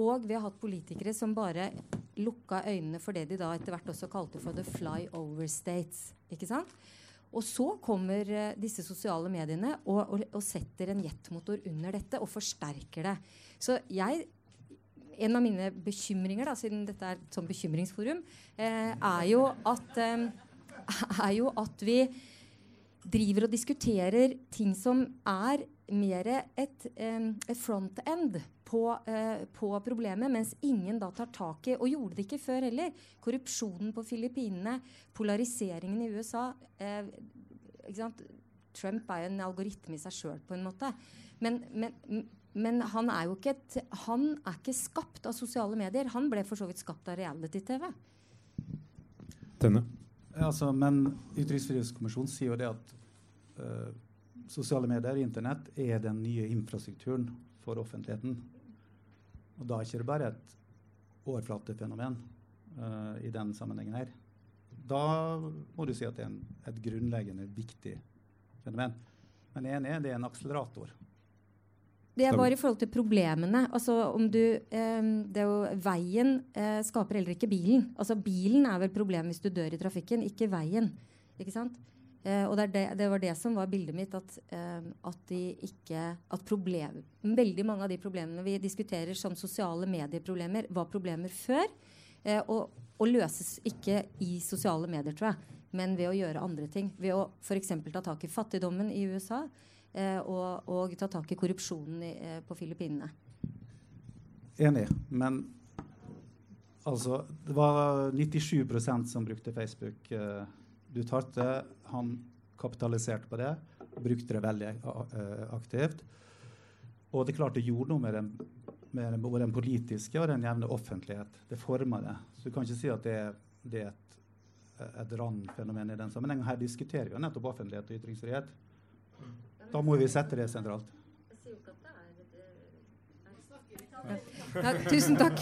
Og vi har hatt politikere som bare lukka øynene for det de da etter hvert også kalte for the flyover states. ikke sant? Og så kommer uh, disse sosiale mediene og, og, og setter en jetmotor under dette og forsterker det. Så jeg en av mine bekymringer, da, siden dette er et sånn bekymringsforum, eh, er, jo at, eh, [LAUGHS] er jo at vi driver og diskuterer ting som er mer et, eh, et front end på, eh, på, problemet, mens ingen da tar tak i Og gjorde det ikke før heller. Korrupsjonen på Filippinene, polariseringen i USA eh, Trump er jo en algoritme i seg sjøl, på en måte. Men, men, men, han er jo ikke et, han er ikke skapt av sosiale medier. Han ble for så vidt skapt av reality-TV. Denne. Altså, men Ytringsfrihetskommisjonen sier jo det at uh, sosiale medier, Internett, er den nye infrastrukturen for offentligheten. Og da er det ikke bare et overflatefenomen uh, i den sammenhengen her. Da må du si at det er en, et grunnleggende viktig fenomen. Men enig, det er en akselerator. Det er bare i forhold til problemene. Altså om du, eh, det er jo, Veien eh, skaper heller ikke bilen. Altså Bilen er vel problemet hvis du dør i trafikken, ikke veien. Ikke sant? Eh, og det, det, det, var det som var bildet mitt. At, eh, at, ikke, at problem, veldig mange av de problemene vi diskuterer som sosiale medieproblemer, var problemer før. Eh, og, og, løses ikke i sosiale medier, tror jeg, men ved å gjøre andre ting. Ved å f.eks. ta tak i fattigdommen i USA eh, og, og, ta tak i korrupsjonen i, eh, på Filippinene. Enig, men altså Det var 97% som brukte Facebook. Eh, du talte, han kapitaliserte på det, brukte det veldig uh, aktivt. Og det er klart det gjorde noe med den, med både den politiske og den jevne offentlighet. Det forma det. Så du kan ikke si at det, det er et, et randfenomen i den sammenhengen. Her diskuterer vi jo nettopp offentlighet og ytringsfrihet. Da må vi sette det sentralt. Ja, tusen takk.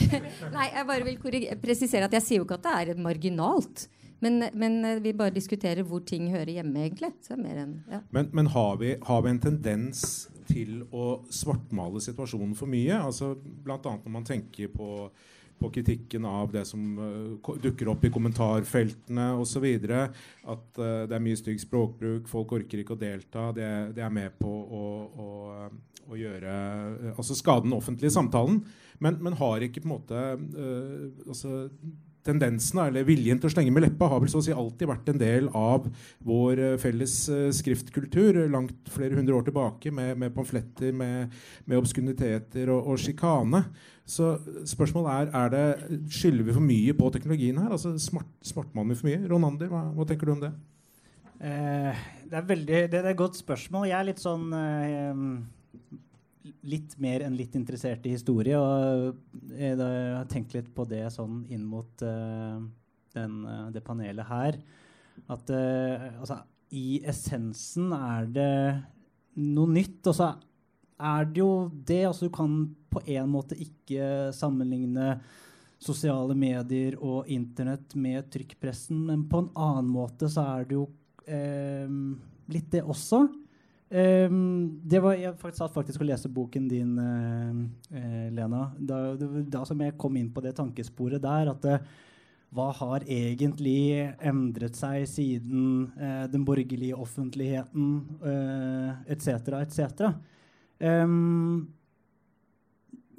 Nei, jeg bare vil presisere at jeg sier jo ikke at det er marginalt. Men, men, eh, vi bare diskuterer hvor ting hører hjemme, egentlig. Enn, ja. Men, men har, vi, har, vi, en tendens til å svartmale situasjonen for mye? Altså, Bl.a. når man tenker på, på kritikken av det som uh, dukker opp i kommentarfeltene osv. At uh, det er mye stygg språkbruk, folk orker ikke å delta. Det, det er med på å, å, å gjøre uh, altså skade den offentlige samtalen. Men, men, har ikke på en måte altså, tendensene, eller viljen til å slenge med leppa, har vel så å si alltid vært en del av vår eh, felles uh, skriftkultur langt flere hundre år tilbake, med, med pamfletter, med, med obskuniteter og, og sjikane. Så spørsmålet er er det, skylder vi for mye på teknologien her? altså smart, Smartmaner vi for mye? Ronander, hva, hva, tenker du om det? Eh, det, er veldig, det, det, er et godt spørsmål. Jeg er litt sånn eh, litt mer enn litt interessert i historie. Og jeg har tenkt litt på det sånn inn mot uh, den, uh, det panelet her. At uh, altså, i essensen er det noe nytt. Og så er det jo det. Altså, du kan på en måte ikke sammenligne sosiale medier og internett med trykkpressen, men på en annen måte så er det jo eh, litt det også. Um, det var, jeg faktisk, satt faktisk og leste boken din, uh, Lena. Da, da, som jeg kom inn på det tankesporet der, at uh, hva har egentlig endret seg siden uh, den borgerlige offentligheten etc., etc. Um,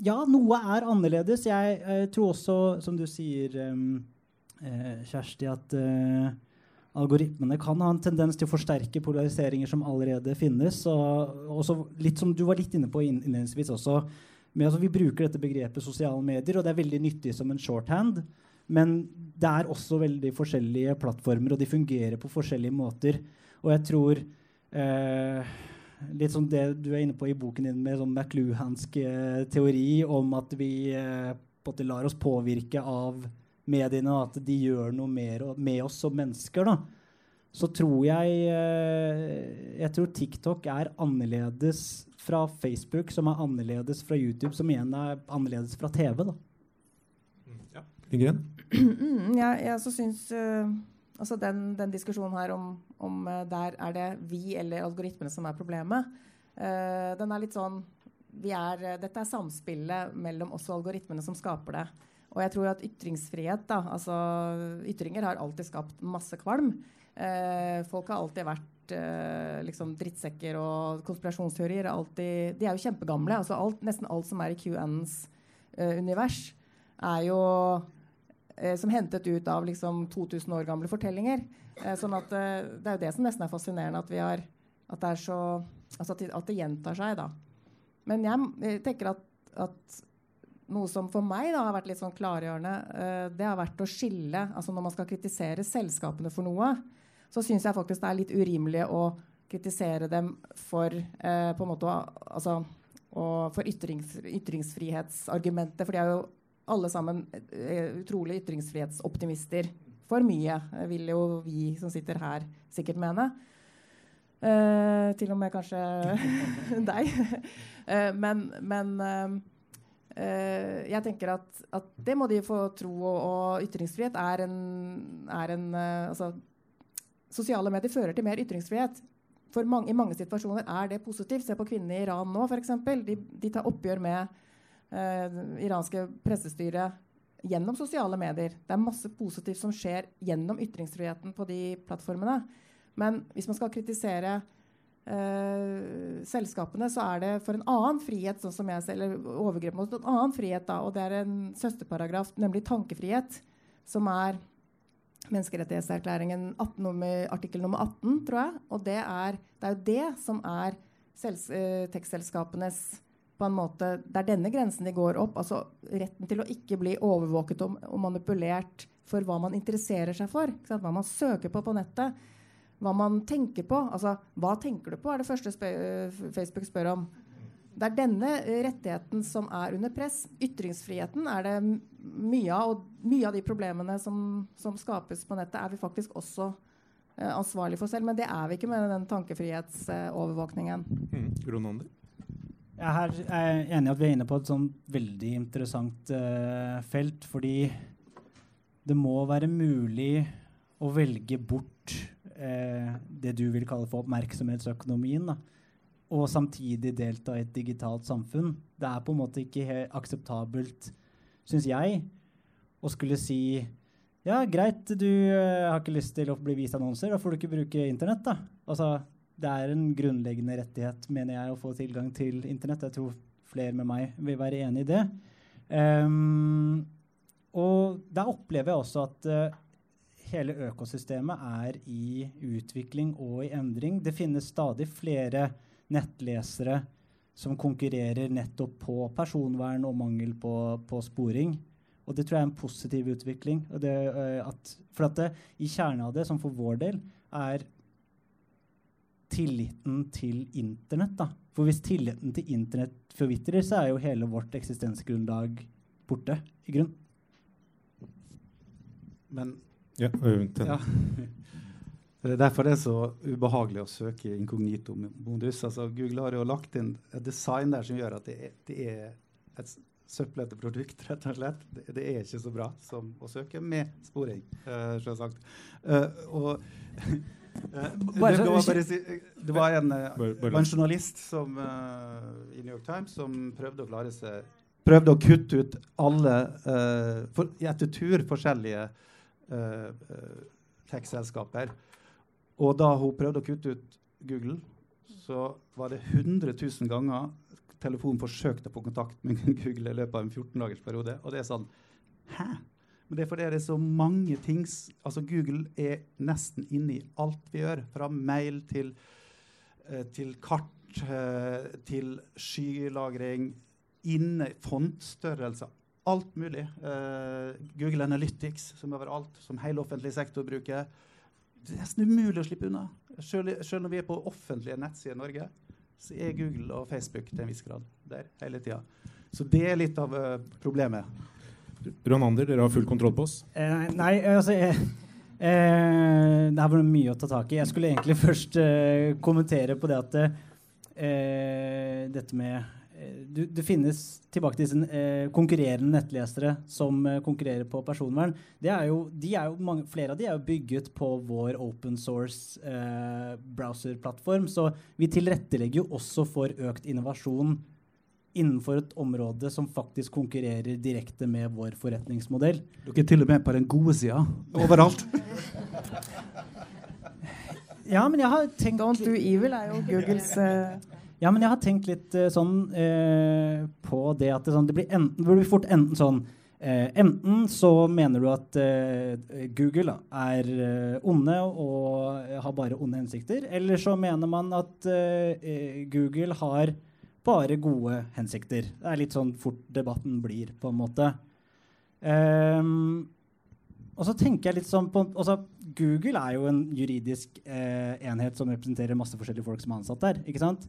ja, noe er annerledes. Jeg, jeg, tror også, som du sier, um, Kjersti, at algoritmene kan ha en tendens til å forsterke polariseringer som allerede finnes. Og litt som du var litt inne på innledningsvis også, men altså, Vi bruker dette begrepet sosiale medier, og det er veldig nyttig som en shorthand. Men det er også veldig forskjellige plattformer, og de fungerer på forskjellige måter. Og jeg tror eh, Litt som det du er inne på i boken din med sånn McLuhansk eh, teori om at vi eh, lar oss påvirke av mediene, og at de gjør noe mer med oss som mennesker, da, så tror jeg eh, Jeg tror TikTok er annerledes fra Facebook, som er annerledes fra YouTube, som igjen er annerledes fra TV. da. Ja. Ingrid? ja, jeg også syns uh, altså den, den, diskusjonen her om, om uh, der er det vi eller algoritmene som er problemet, uh, den er litt sånn er, Dette er samspillet mellom oss og algoritmene som skaper det. Og jeg tror at ytringsfrihet, da, altså ytringer har alltid skapt masse kvalm. Eh, folk har alltid vært eh, liksom drittsekker og konspirasjonsteorier. Alltid, de er jo kjempegamle. Altså alt, nesten alt som er i QNs eh, univers, er jo eh, som hentet ut av liksom 2000 år gamle fortellinger. Eh, sånn at eh, Det er jo det som nesten er fascinerende, at, vi har, at det er så altså at, at, det gjentar seg. da. Men jeg, jeg tenker at, at noe som for meg da, har vært litt sånn klargjørende, uh, det har vært å skille altså Når man skal kritisere selskapene for noe, så syns jeg faktisk det er litt urimelig å kritisere dem for uh, på en måte altså, for ytrings, ytringsfrihetsargumentet. For de er jo alle sammen uh, utrolig ytringsfrihetsoptimister. For mye, vil jo vi som sitter her, sikkert mene. til og med kanskje [LAUGHS] deg. men, men Uh, jeg tenker at, at, det må de få tro, og, og ytringsfrihet er en, er en uh, altså, Sosiale medier fører til mer ytringsfrihet. Mange, I mange situasjoner er det positivt. Se på kvinnene i Iran nå, f.eks. De, de tar oppgjør med uh, iranske pressestyret gjennom sosiale medier. Det er masse positivt som skjer gjennom ytringsfriheten på de plattformene. Men hvis man skal kritisere Uh, selskapene, så er det for en annen frihet, sånn som jeg eller overgrep mot en annen frihet, da, og det er en søsterparagraf, nemlig tankefrihet, som er menneskerettighetserklæringen 18, nummer, artikkel nummer 18, tror jeg. Og det er, det er jo det som er sels, uh, tekstselskapenes på en måte, Det er denne grensen de går opp. altså Retten til å ikke bli overvåket og, og manipulert for hva man interesserer seg for. Hva man søker på på nettet hva man tenker på. Altså, hva tenker du på, er det første spør eh, Facebook spør om. Det er denne rettigheten som er under press. Ytringsfriheten er det mye av. Og mye av de problemene som, som skapes på nettet, er vi faktisk også eh, ansvarlig for selv. Men det er vi ikke med den tankefrihetsovervåkningen. Mm. Ronander? Jeg er enig i at vi er inne på et sånn veldig interessant eh, felt. Fordi det må være mulig å velge bort eh, det du vil kalle for oppmerksomhetsøkonomien, da, og samtidig delta i et digitalt samfunn. Det er på en måte ikke akseptabelt, syns jeg, å skulle si ja, greit, du eh, har ikke lyst til å bli vist annonser, da får du ikke bruke Internett. da. Altså, Det er en grunnleggende rettighet, mener jeg, å få tilgang til Internett. Jeg tror flere med meg vil være enig i det. Um, og der opplever jeg også at uh, hele økosystemet er i utvikling og i endring. Det finnes stadig flere nettlesere som konkurrerer nettopp på personvern og mangel på, på sporing. Og det tror jeg er en positiv utvikling. Det, uh, at, for at det, i kjernen av det, som for vår del, er tilliten til Internett. Da. For hvis tilliten til Internett forvitrer, så er jo hele vårt eksistensgrunnlag borte, i grunn. Men ja, ja. Det er derfor det er så ubehagelig å søke inkognito-modus. Altså, Google har jo lagt inn et design der som gjør at det er, det er et søplete produkt, rett og slett. Det, det, er ikke så bra som å søke med sporing, uh, selvsagt. Uh, og [LAUGHS] uh, det, var si, det, var en, en journalist som, i New York Times som prøvde å klare seg Prøvde å kutte ut alle for, etter tur forskjellige tech-selskaper. Og da hun prøvde å kutte ut Google, så var det 100 000 ganger telefonen forsøkte å få kontakt med [LAUGHS] Google i løpet av en 14-dagersperiode. Og det er sånn Hæ? Men det er fordi det er så mange ting Altså Google er nesten inne i alt vi gjør. Fra mail til, uh, til kart, til skylagring, inne fontstørrelser. Alt mulig. Uh, Google Analytics, som overalt, som hele offentlig sektor bruker. Det er nesten umulig å slippe unna. Selv når vi er på offentlige nettsider i Norge, så er Google og Facebook til en viss grad der hele tida. Så det er litt av uh, problemet. Ronander, dere har full kontroll på oss? Eh, nei, altså eh, eh, Det her var mye å ta tak i. Jeg skulle egentlig [LAUGHS] først eh, kommentere på det at eh, dette med du, det finnes tilbake til disse eh, konkurrerende nettlesere som eh, konkurrerer på personvern. Er jo, er jo mange, flere av de er jo bygget på vår open source eh, browserplattform. Så vi tilrettelegger jo også for økt innovasjon innenfor et område som faktisk konkurrerer direkte med vår forretningsmodell. Dere er til og med på den gode sida overalt. [LAUGHS] ja, men jeg har tenkt Don't do evil er jo Googles uh ja, men jeg har tenkt litt uh, sånn uh, på det at det, sånn, det, blir enten, blir fort enten sånn uh, Enten så mener du at Google er onde og har bare onde hensikter, eller så mener man at Google har bare gode hensikter. Det er litt sånn fort debatten blir, på en måte. Um, og så tenker jeg litt sånn på, også, Google er jo en juridisk enhet som representerer masse forskjellige folk som er ansatt der. ikke sant?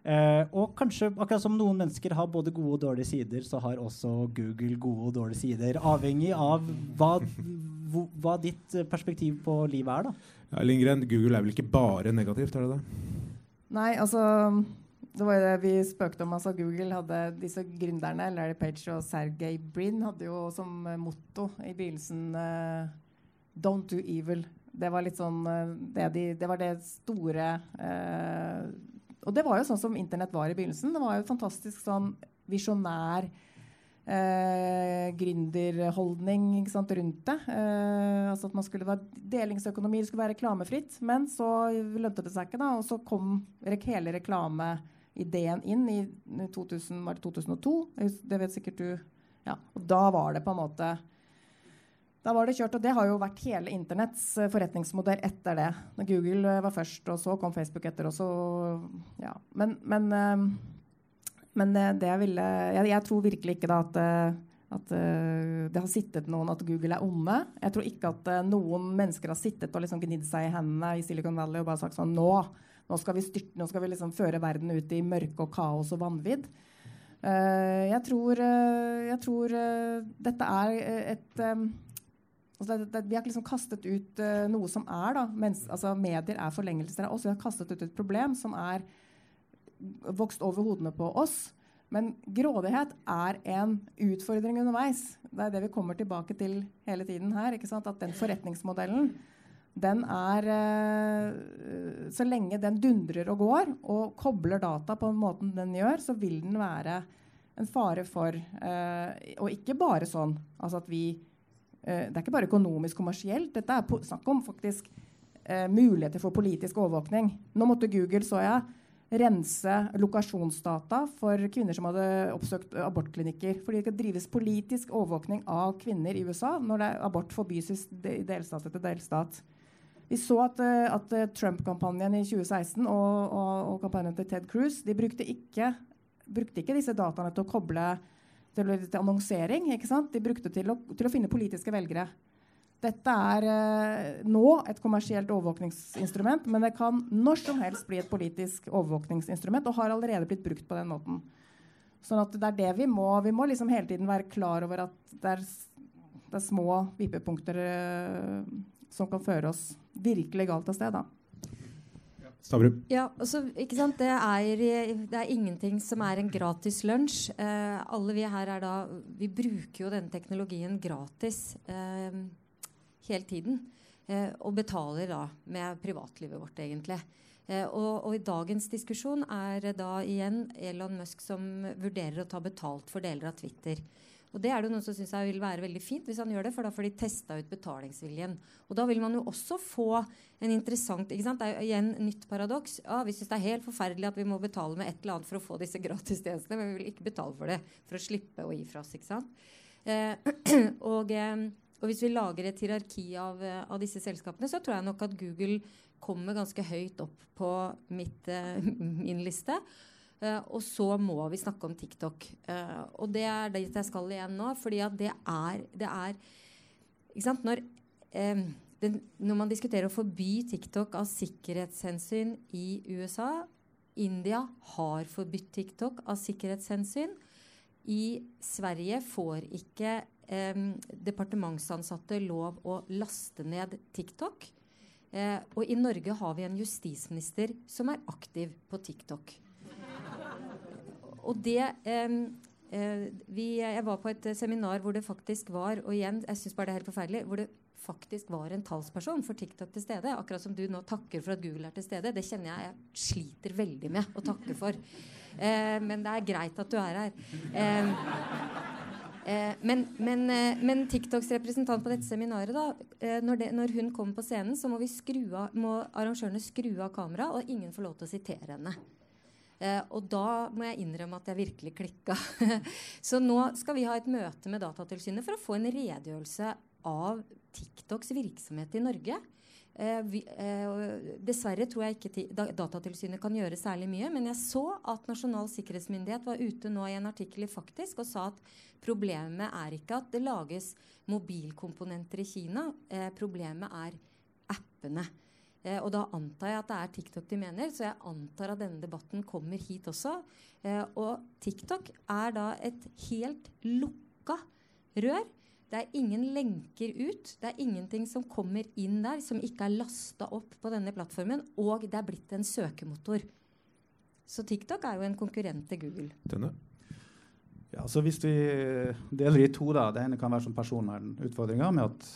Eh, og kanskje, akkurat som noen mennesker har både gode og dårlige sider, så har også Google gode og dårlige sider. Avhengig av hva, hva ditt perspektiv på livet er. da. Ja, Lindgren, Google er vel ikke bare negativt? er det det? Nei, altså det var jo det vi spøkte om. altså Google hadde disse gründerne, Larry Page og Sergey Brin, hadde jo som motto i begynnelsen uh, 'Don't do evil'. Det var litt sånn uh, det, de, det, var det store uh, og det var jo sånn som Internett var i begynnelsen. Det var jo fantastisk sånn visjonær eh, gründerholdning rundt det. Eh, altså at man skulle være Delingsøkonomi det skulle være reklamefritt. Men så lønte det seg ikke, da. Og så kom hele reklameideen inn i 2000, 2002. Det vet sikkert du. Ja. Og da var det på en måte da var det kjørt, og det har jo vært hele internetts eh, forretningsmodell etter det. Når Google eh, var først, og så kom Facebook etter, og så Ja. Men, men, eh, men det jeg ville jeg, jeg, tror virkelig ikke da at, at det har sittet noen at Google er onde. Jeg tror ikke at noen mennesker har sittet og liksom gnidd seg i hendene i Silicon Valley og bare sagt sånn Nå, nå skal vi, styrte, nå skal vi liksom føre verden ut i mørke og kaos og vanvidd. jeg tror, jeg tror dette er et Altså det, det, vi har liksom kastet ut uh, noe som er da, mens, altså Medier er forlengelser av oss. Vi har kastet ut et problem som er vokst over hodene på oss. Men grådighet er en utfordring underveis. Det er det vi kommer tilbake til hele tiden her. At den forretningsmodellen den er uh, Så lenge den dundrer og går og kobler data på den måten den gjør, så vil den være en fare for uh, Og ikke bare sånn altså at vi det er ikke bare økonomisk kommersielt. Dette er snakk om faktisk eh, muligheter for politisk overvåkning. Nå måtte Google, så jeg, rense lokasjonsdata for kvinner som hadde oppsøkt abortklinikker. Fordi det skal drives politisk overvåkning av kvinner i USA når abort forbys i delstat etter delstat. Vi så at, eh, at Trump-kampanjen i 2016 og, og, og, kampanjen til Ted Cruz de brukte ikke, brukte ikke disse dataene til å koble til, til annonsering. De brukte til å, til å finne politiske velgere. Dette er eh, nå et kommersielt overvåkningsinstrument, men det kan når som helst bli et politisk overvåkningsinstrument, og har allerede blitt brukt på den måten. Sånn at det er det vi må. Vi må liksom hele tiden være klar over at det er, det er små vippepunkter eh, som kan føre oss virkelig galt av sted. da. Stavrum. Ja, altså, ikke sant? Det er, det er ingenting som er en gratis lunsj. Eh, alle vi her er da Vi bruker jo denne teknologien gratis eh, hele tiden. Eh, og betaler da med privatlivet vårt, egentlig. Eh, og, og, i dagens diskusjon er da igjen Elon Musk som vurderer å ta betalt for deler av Twitter. Og det er det noen som syns vil være veldig fint hvis han gjør det, for da får de testa ut betalingsviljen. Og da vil man jo også få en interessant ikke sant? Det er igjen nytt paradoks. Ja, vi syns det er helt forferdelig at vi må betale med et eller annet for å få disse gratistjenestene, men vi vil ikke betale for det for å slippe å gi fra oss. ikke sant? Eh, [CLEARS THROAT] og, eh, og, hvis vi lager et hierarki av, eh, av, disse selskapene, så tror jeg nok at Google kommer ganske høyt opp på mitt, eh, [LAUGHS] min liste. Uh, og så må vi snakke om TikTok. Uh, og det er dit jeg skal igjen nå. fordi at det er, det er ikke sant? Når, um, den, når, man diskuterer å forby TikTok av sikkerhetshensyn i USA India har forbudt TikTok av sikkerhetshensyn. I Sverige får ikke eh, departementsansatte lov å laste ned TikTok. Eh, og i Norge har vi en justisminister som er aktiv på TikTok og det eh, vi, Jeg var på et seminar hvor det faktisk var Og igjen, jeg synes bare det er helt forferdelig. hvor det faktisk var en talsperson for TikTok til stede. Akkurat som du nå takker for at Google er til stede. Det kjenner jeg jeg sliter veldig med å takke for. Eh, men det er greit at du er her. Eh, eh, men, men, eh, men, TikToks representant på dette seminaret, da, eh, når, det, når, hun kommer på scenen, så må, av, må arrangørene skru av kameraet, og ingen får lov til å sitere henne. Eh, og da må jeg innrømme at jeg virkelig klikka. [LAUGHS] så nå skal vi ha et møte med Datatilsynet for å få en redegjørelse av TikToks virksomhet i Norge. Eh, vi, eh, dessverre tror jeg ikke Datatilsynet kan gjøre særlig mye. Men jeg så at Nasjonal sikkerhetsmyndighet var ute nå i en artikkel i Faktisk og sa at problemet er ikke at det lages mobilkomponenter i Kina. Eh, problemet er appene. Eh, og da antar jeg at det er TikTok de mener, så jeg antar at denne debatten kommer hit også. Eh, og TikTok er da et helt lukka rør. Det er ingen lenker ut. Det er ingenting som kommer inn der som ikke er lasta opp på denne plattformen. Og det er blitt en søkemotor. Så TikTok er jo en konkurrent til Google. Denne. Ja, så Hvis vi deler i to, da. Det ene kan være som personvernutfordringer med at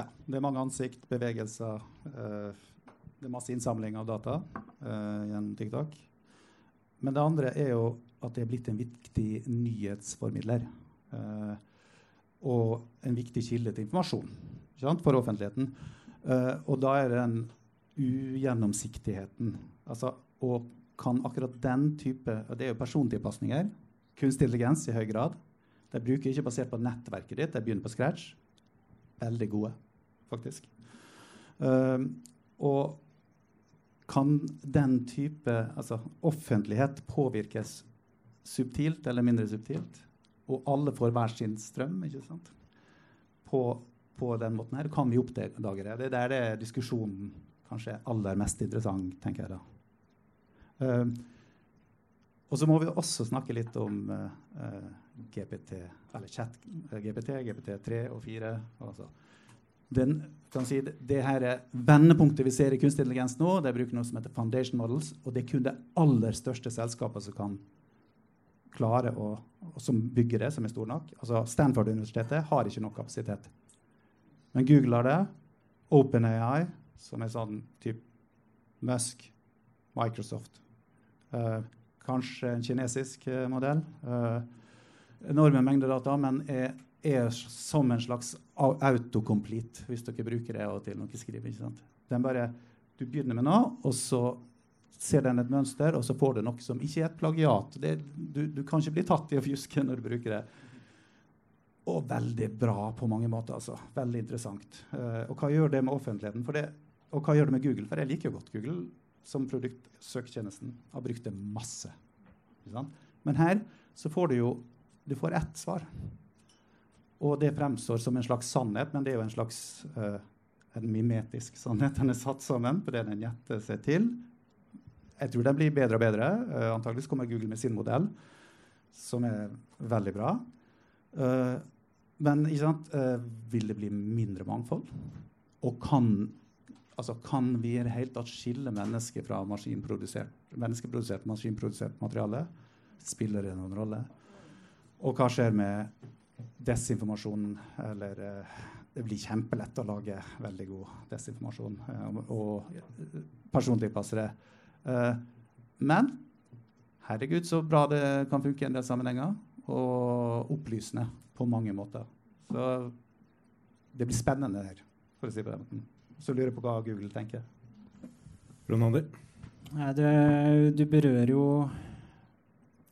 ja, det er mange ansikt, bevegelser. Uh, det er masse innsamling av data uh, gjennom TikTok. Men det andre er jo at det er blitt en viktig nyhetsformidler. Uh, og en viktig kilde til informasjon sant, for offentligheten. og da er det den ugjennomsiktigheten. Altså, og kan akkurat den type Det er jo persontilpasninger. Kunstig intelligens i høy grad. De bruker ikke basert på nettverket ditt, de begynner på scratch veldig gode, faktisk. Uh, og kan den type altså offentlighet påvirkes subtilt eller mindre subtilt? Og alle får hver sin strøm ikke sant? På, på den måten her. Kan vi oppdage det? Det er der diskusjonen kanskje er aller mest interessant, tenker jeg da. Uh, og så må vi også snakke litt om uh, uh, GPT, eller chat, GPT, GPT3 og 4. Altså. Den, si, det her er vendepunktet vi ser i kunstig intelligens nå. De bruker noe som heter foundation models. Og det er kun det aller største selskapet som kan klare å, som bygger det, som er stor nok. Altså Stanford-universitetet har ikke nok kapasitet. Men Google har det. OpenAI, som er sånn type Musk, Microsoft. Eh, kanskje en kinesisk eh, modell. Eh, enorme mengder data, men er, er, som en slags autocomplete, hvis dere bruker det og til når dere skriver. ikke sant? Den bare, Du begynner med noe, og så ser den et mønster, og så får du noe som ikke er et plagiat. Det, du, du, kan ikke bli tatt i å fjuske når du bruker det. Og veldig bra på mange måter. altså. Veldig interessant. Uh, og hva gjør det med offentligheten? Det, og hva gjør det med Google? For jeg liker jo godt Google som produktsøketjenesten. Har brukt det masse. Men her så får du jo du får ett svar. Og det fremstår som en slags sannhet, men det er jo en slags uh, en mimetisk sannhet. Den er satt sammen på det den gjetter seg til. Jeg tror den blir bedre og bedre. Uh, antakeligvis kommer Google med sin modell, som er veldig bra. Uh, men uh, vil det bli mindre mangfold? og kan, altså kan vi i det hele tatt skille mennesker fra maskinprodusert, menneskeprodusert maskinprodusert materiale? Spiller det noen rolle? Og hva skjer med desinformasjon? Eller uh, det blir kjempelett å lage veldig god desinformasjon uh, og persontilpassere. Uh, men herregud, så bra det kan funke i en del sammenhenger. Og opplysende på mange måter. Så det blir spennende her, for å si det på den måten. Så lurer jeg på hva Google tenker. Ronander? Du, du berører jo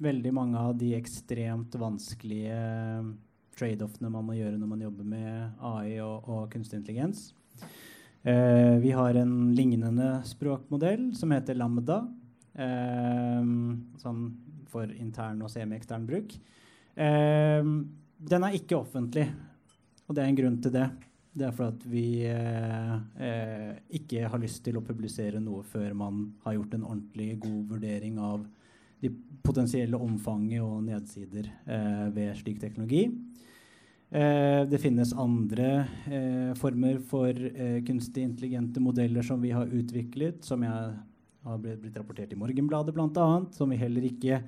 veldig mange av de ekstremt vanskelige trade-offene man må gjøre når man jobber med AI og, og kunstig intelligens. Eh, vi har en lignende språkmodell som heter Lambda, eh, sånn for intern og semi-ekstern bruk. Eh, den er ikke offentlig, og det er en grunn til det. Det er fordi vi eh, eh, ikke har lyst til å publisere noe før man har gjort en ordentlig god vurdering av de potensielle omfanget og nedsider eh, ved slik teknologi. Eh, det finnes andre eh, former for eh, kunstig intelligente modeller som vi har utviklet, som jeg har blitt, blitt rapportert i Morgenbladet bl.a., som vi heller ikke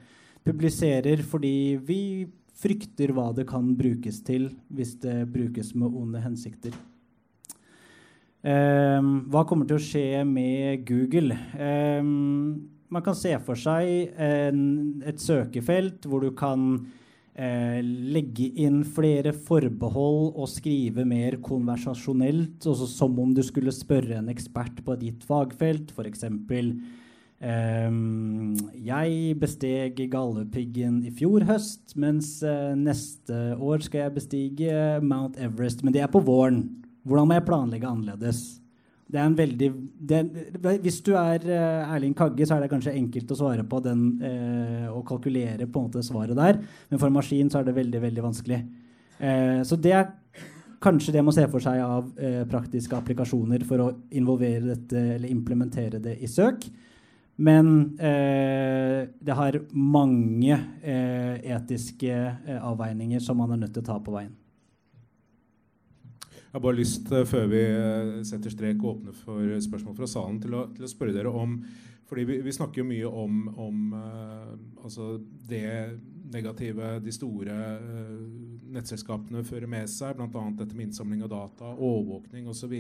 publiserer fordi vi frykter hva det kan brukes til hvis det brukes med onde hensikter. Um, hva kommer til å skje med Google? Um, man kan se for seg en, et søkefelt hvor du kan eh, legge inn flere forbehold og skrive mer konversasjonelt, også som om du skulle spørre en ekspert på ditt fagfelt, f.eks. Um, jeg besteg Galdhøpiggen i fjor høst, mens uh, neste år skal jeg bestige Mount Everest. Men det er på våren. Hvordan må jeg planlegge annerledes? Det er en veldig, det, hvis du er uh, Erling Kagge, så er det kanskje enkelt å svare på den uh, og kalkulere på en måte svaret der. Men for en maskin så er det veldig veldig vanskelig. så det er kanskje det man ser for seg av praktiske applikasjoner for å involvere dette eller implementere det i søk. Men eh, det har mange eh, etiske eh, avveininger som man er nødt til å ta på veien. Jeg har bare lyst, eh, før vi eh, setter strek og åpner for spørsmål fra salen, til å, til å spørre dere om fordi vi, vi, snakker jo mye om, om uh, altså det negative de store uh, nettselskapene fører med seg, bl.a. dette med innsamling av data, overvåkning osv.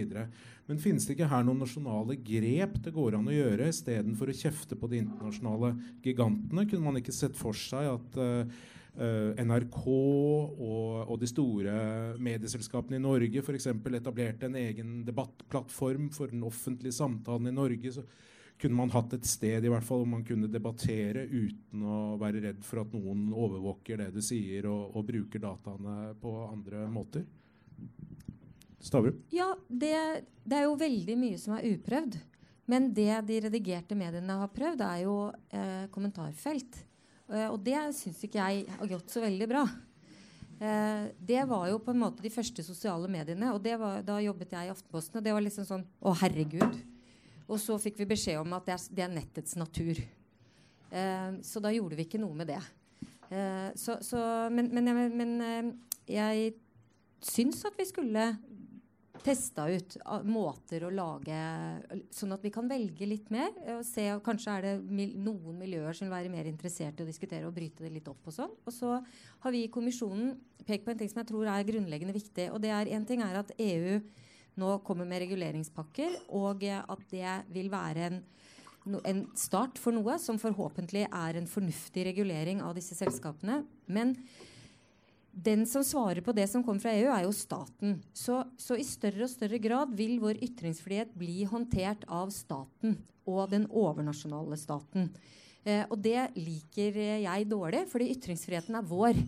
Men finnes det ikke her noen nasjonale grep det går an å gjøre istedenfor å kjefte på de internasjonale gigantene? Kunne man ikke sett for seg at uh, NRK og, og, de store medieselskapene i Norge f.eks. etablerte en egen debattplattform for den offentlige samtalen i Norge? så kunne man hatt et sted i hvert fall hvor man kunne debattere uten å være redd for at noen overvåker det du sier, og, og bruker dataene på andre måter? Stavrum? Ja, det, det, er jo veldig mye som er uprøvd. Men det de redigerte mediene har prøvd, er jo eh, kommentarfelt. Eh, og det syns ikke jeg har gått så veldig bra. Eh, det var jo på en måte de første sosiale mediene. Og var, da jobbet jeg i Aftenposten, og det var liksom sånn Å, herregud. Og så fikk vi beskjed om at det er, det er nettets natur. Eh, så da gjorde vi ikke noe med det. Eh, så, så, men, men, men jeg syns at vi skulle testa ut måter å lage Sånn at vi kan velge litt mer. og se, og Kanskje er det noen miljøer som vil være mer interessert i å diskutere og bryte det litt opp. Og sånn. Og så har vi i kommisjonen pekt på en ting som jeg tror er grunnleggende viktig. og det er En ting er at EU nå kommer med reguleringspakker, og at det vil være en, en start for noe som forhåpentlig er en fornuftig regulering av disse selskapene. Men den som svarer på det som kommer fra EU, er jo staten. Så, så, i større og større grad vil vår ytringsfrihet bli håndtert av staten og den overnasjonale staten. Eh, og det liker jeg dårlig, fordi ytringsfriheten er vår.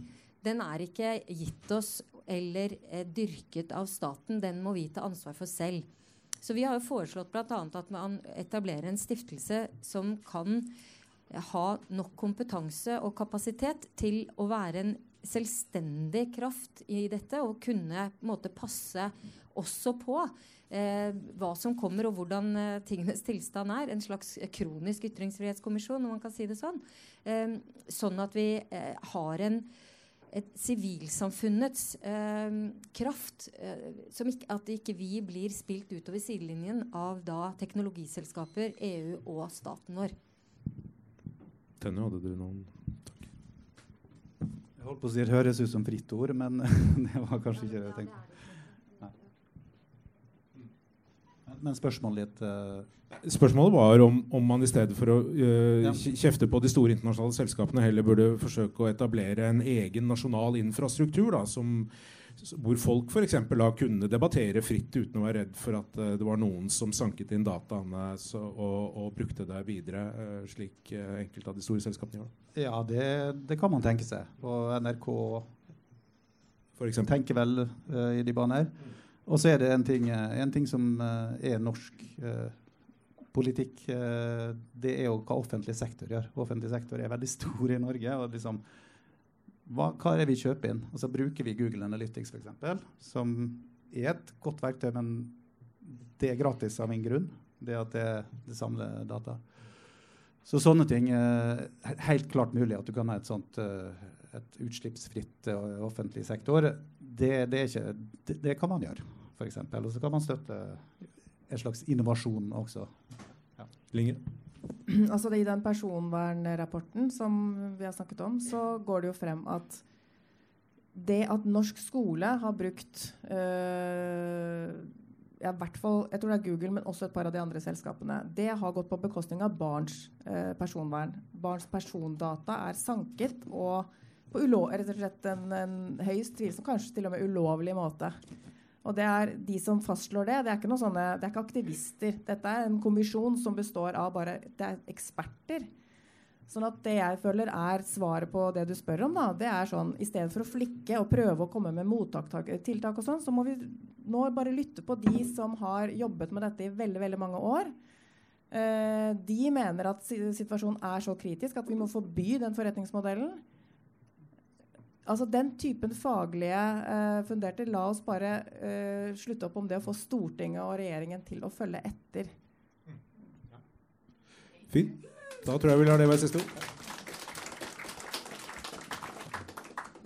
Den er ikke gitt oss eller eh, dyrket av staten, den må vi ta ansvar for selv. Så vi har jo foreslått bl.a. at man etablerer en stiftelse som kan ha nok kompetanse og kapasitet til å være en selvstendig kraft i dette og kunne på en måte, passe også på eh, hva som kommer og hvordan eh, tingenes tilstand er. En slags kronisk ytringsfrihetskommisjon, om man kan si det sånn. Eh, sånn at vi eh, har en et sivilsamfunnets eh, kraft. Eh, ikke, at ikke vi blir spilt utover sidelinjen av da teknologiselskaper, EU og staten vår. Tønne, hadde du noen Jeg holdt på å si det høres ut som fritt ord, men [LAUGHS] det var kanskje ikke det jeg tenkte. Men spørsmålet litt uh... Spørsmålet var om, om, man i stedet for å uh, ja. kjefte på de store internasjonale selskapene, heller burde forsøke å etablere en egen nasjonal infrastruktur da, som, hvor folk f.eks. kunne debattere fritt uten å være redd for at uh, det var noen som sanket inn dataene så, og, og, brukte det videre, slik enkelte av de store selskapene gjør. Ja, det, det kan man tenke seg. Og NRK tenker vel i de baner. Og så er det en ting, en ting som uh, er norsk uh, politikk. Uh, det er jo hva offentlig sektor gjør. Offentlig sektor er veldig stor i Norge. og liksom, hva, hva er det vi kjøper inn? Og så bruker vi Google Analytics, f.eks., som er et godt verktøy, men det er gratis av min grunn. Det at det, det samler data. Så sånne ting er helt klart mulig at du kan ha et sånt et utslippsfritt offentlig sektor det, det, ikke, det, det, kan man gjøre, f.eks. Og så kan man støtte en slags innovasjon også. Ja. [CLEARS THROAT] Altså I den personvernrapporten som vi har snakket om, så går det jo frem at det at norsk skole har brukt øh, ja, fall, jeg tror det er Google, men også et par av de andre selskapene. Det har gått på bekostning av barns øh, personvern. Barns persondata er sanket og på rett og slett en, en høyst tvilsom, kanskje til og med ulovlig måte. Og det er de som fastslår det. Det er ikke, sånne, det er ikke aktivister. Dette er en kommisjon som består av bare er eksperter. Sånn at det jeg føler er svaret på det du spør om, da, det er sånn i stedet for å flikke og prøve å komme med mottiltak og sånn, så må vi nå bare lytte på de som har jobbet med dette i veldig, veldig mange år. Uh, de mener at situasjonen er så kritisk at vi må forby den forretningsmodellen. Altså Den typen faglige uh, funderte La oss bare uh, slutte opp om det å få Stortinget og regjeringen til å følge etter. Fint. Da tror jeg vi lar det være siste ord.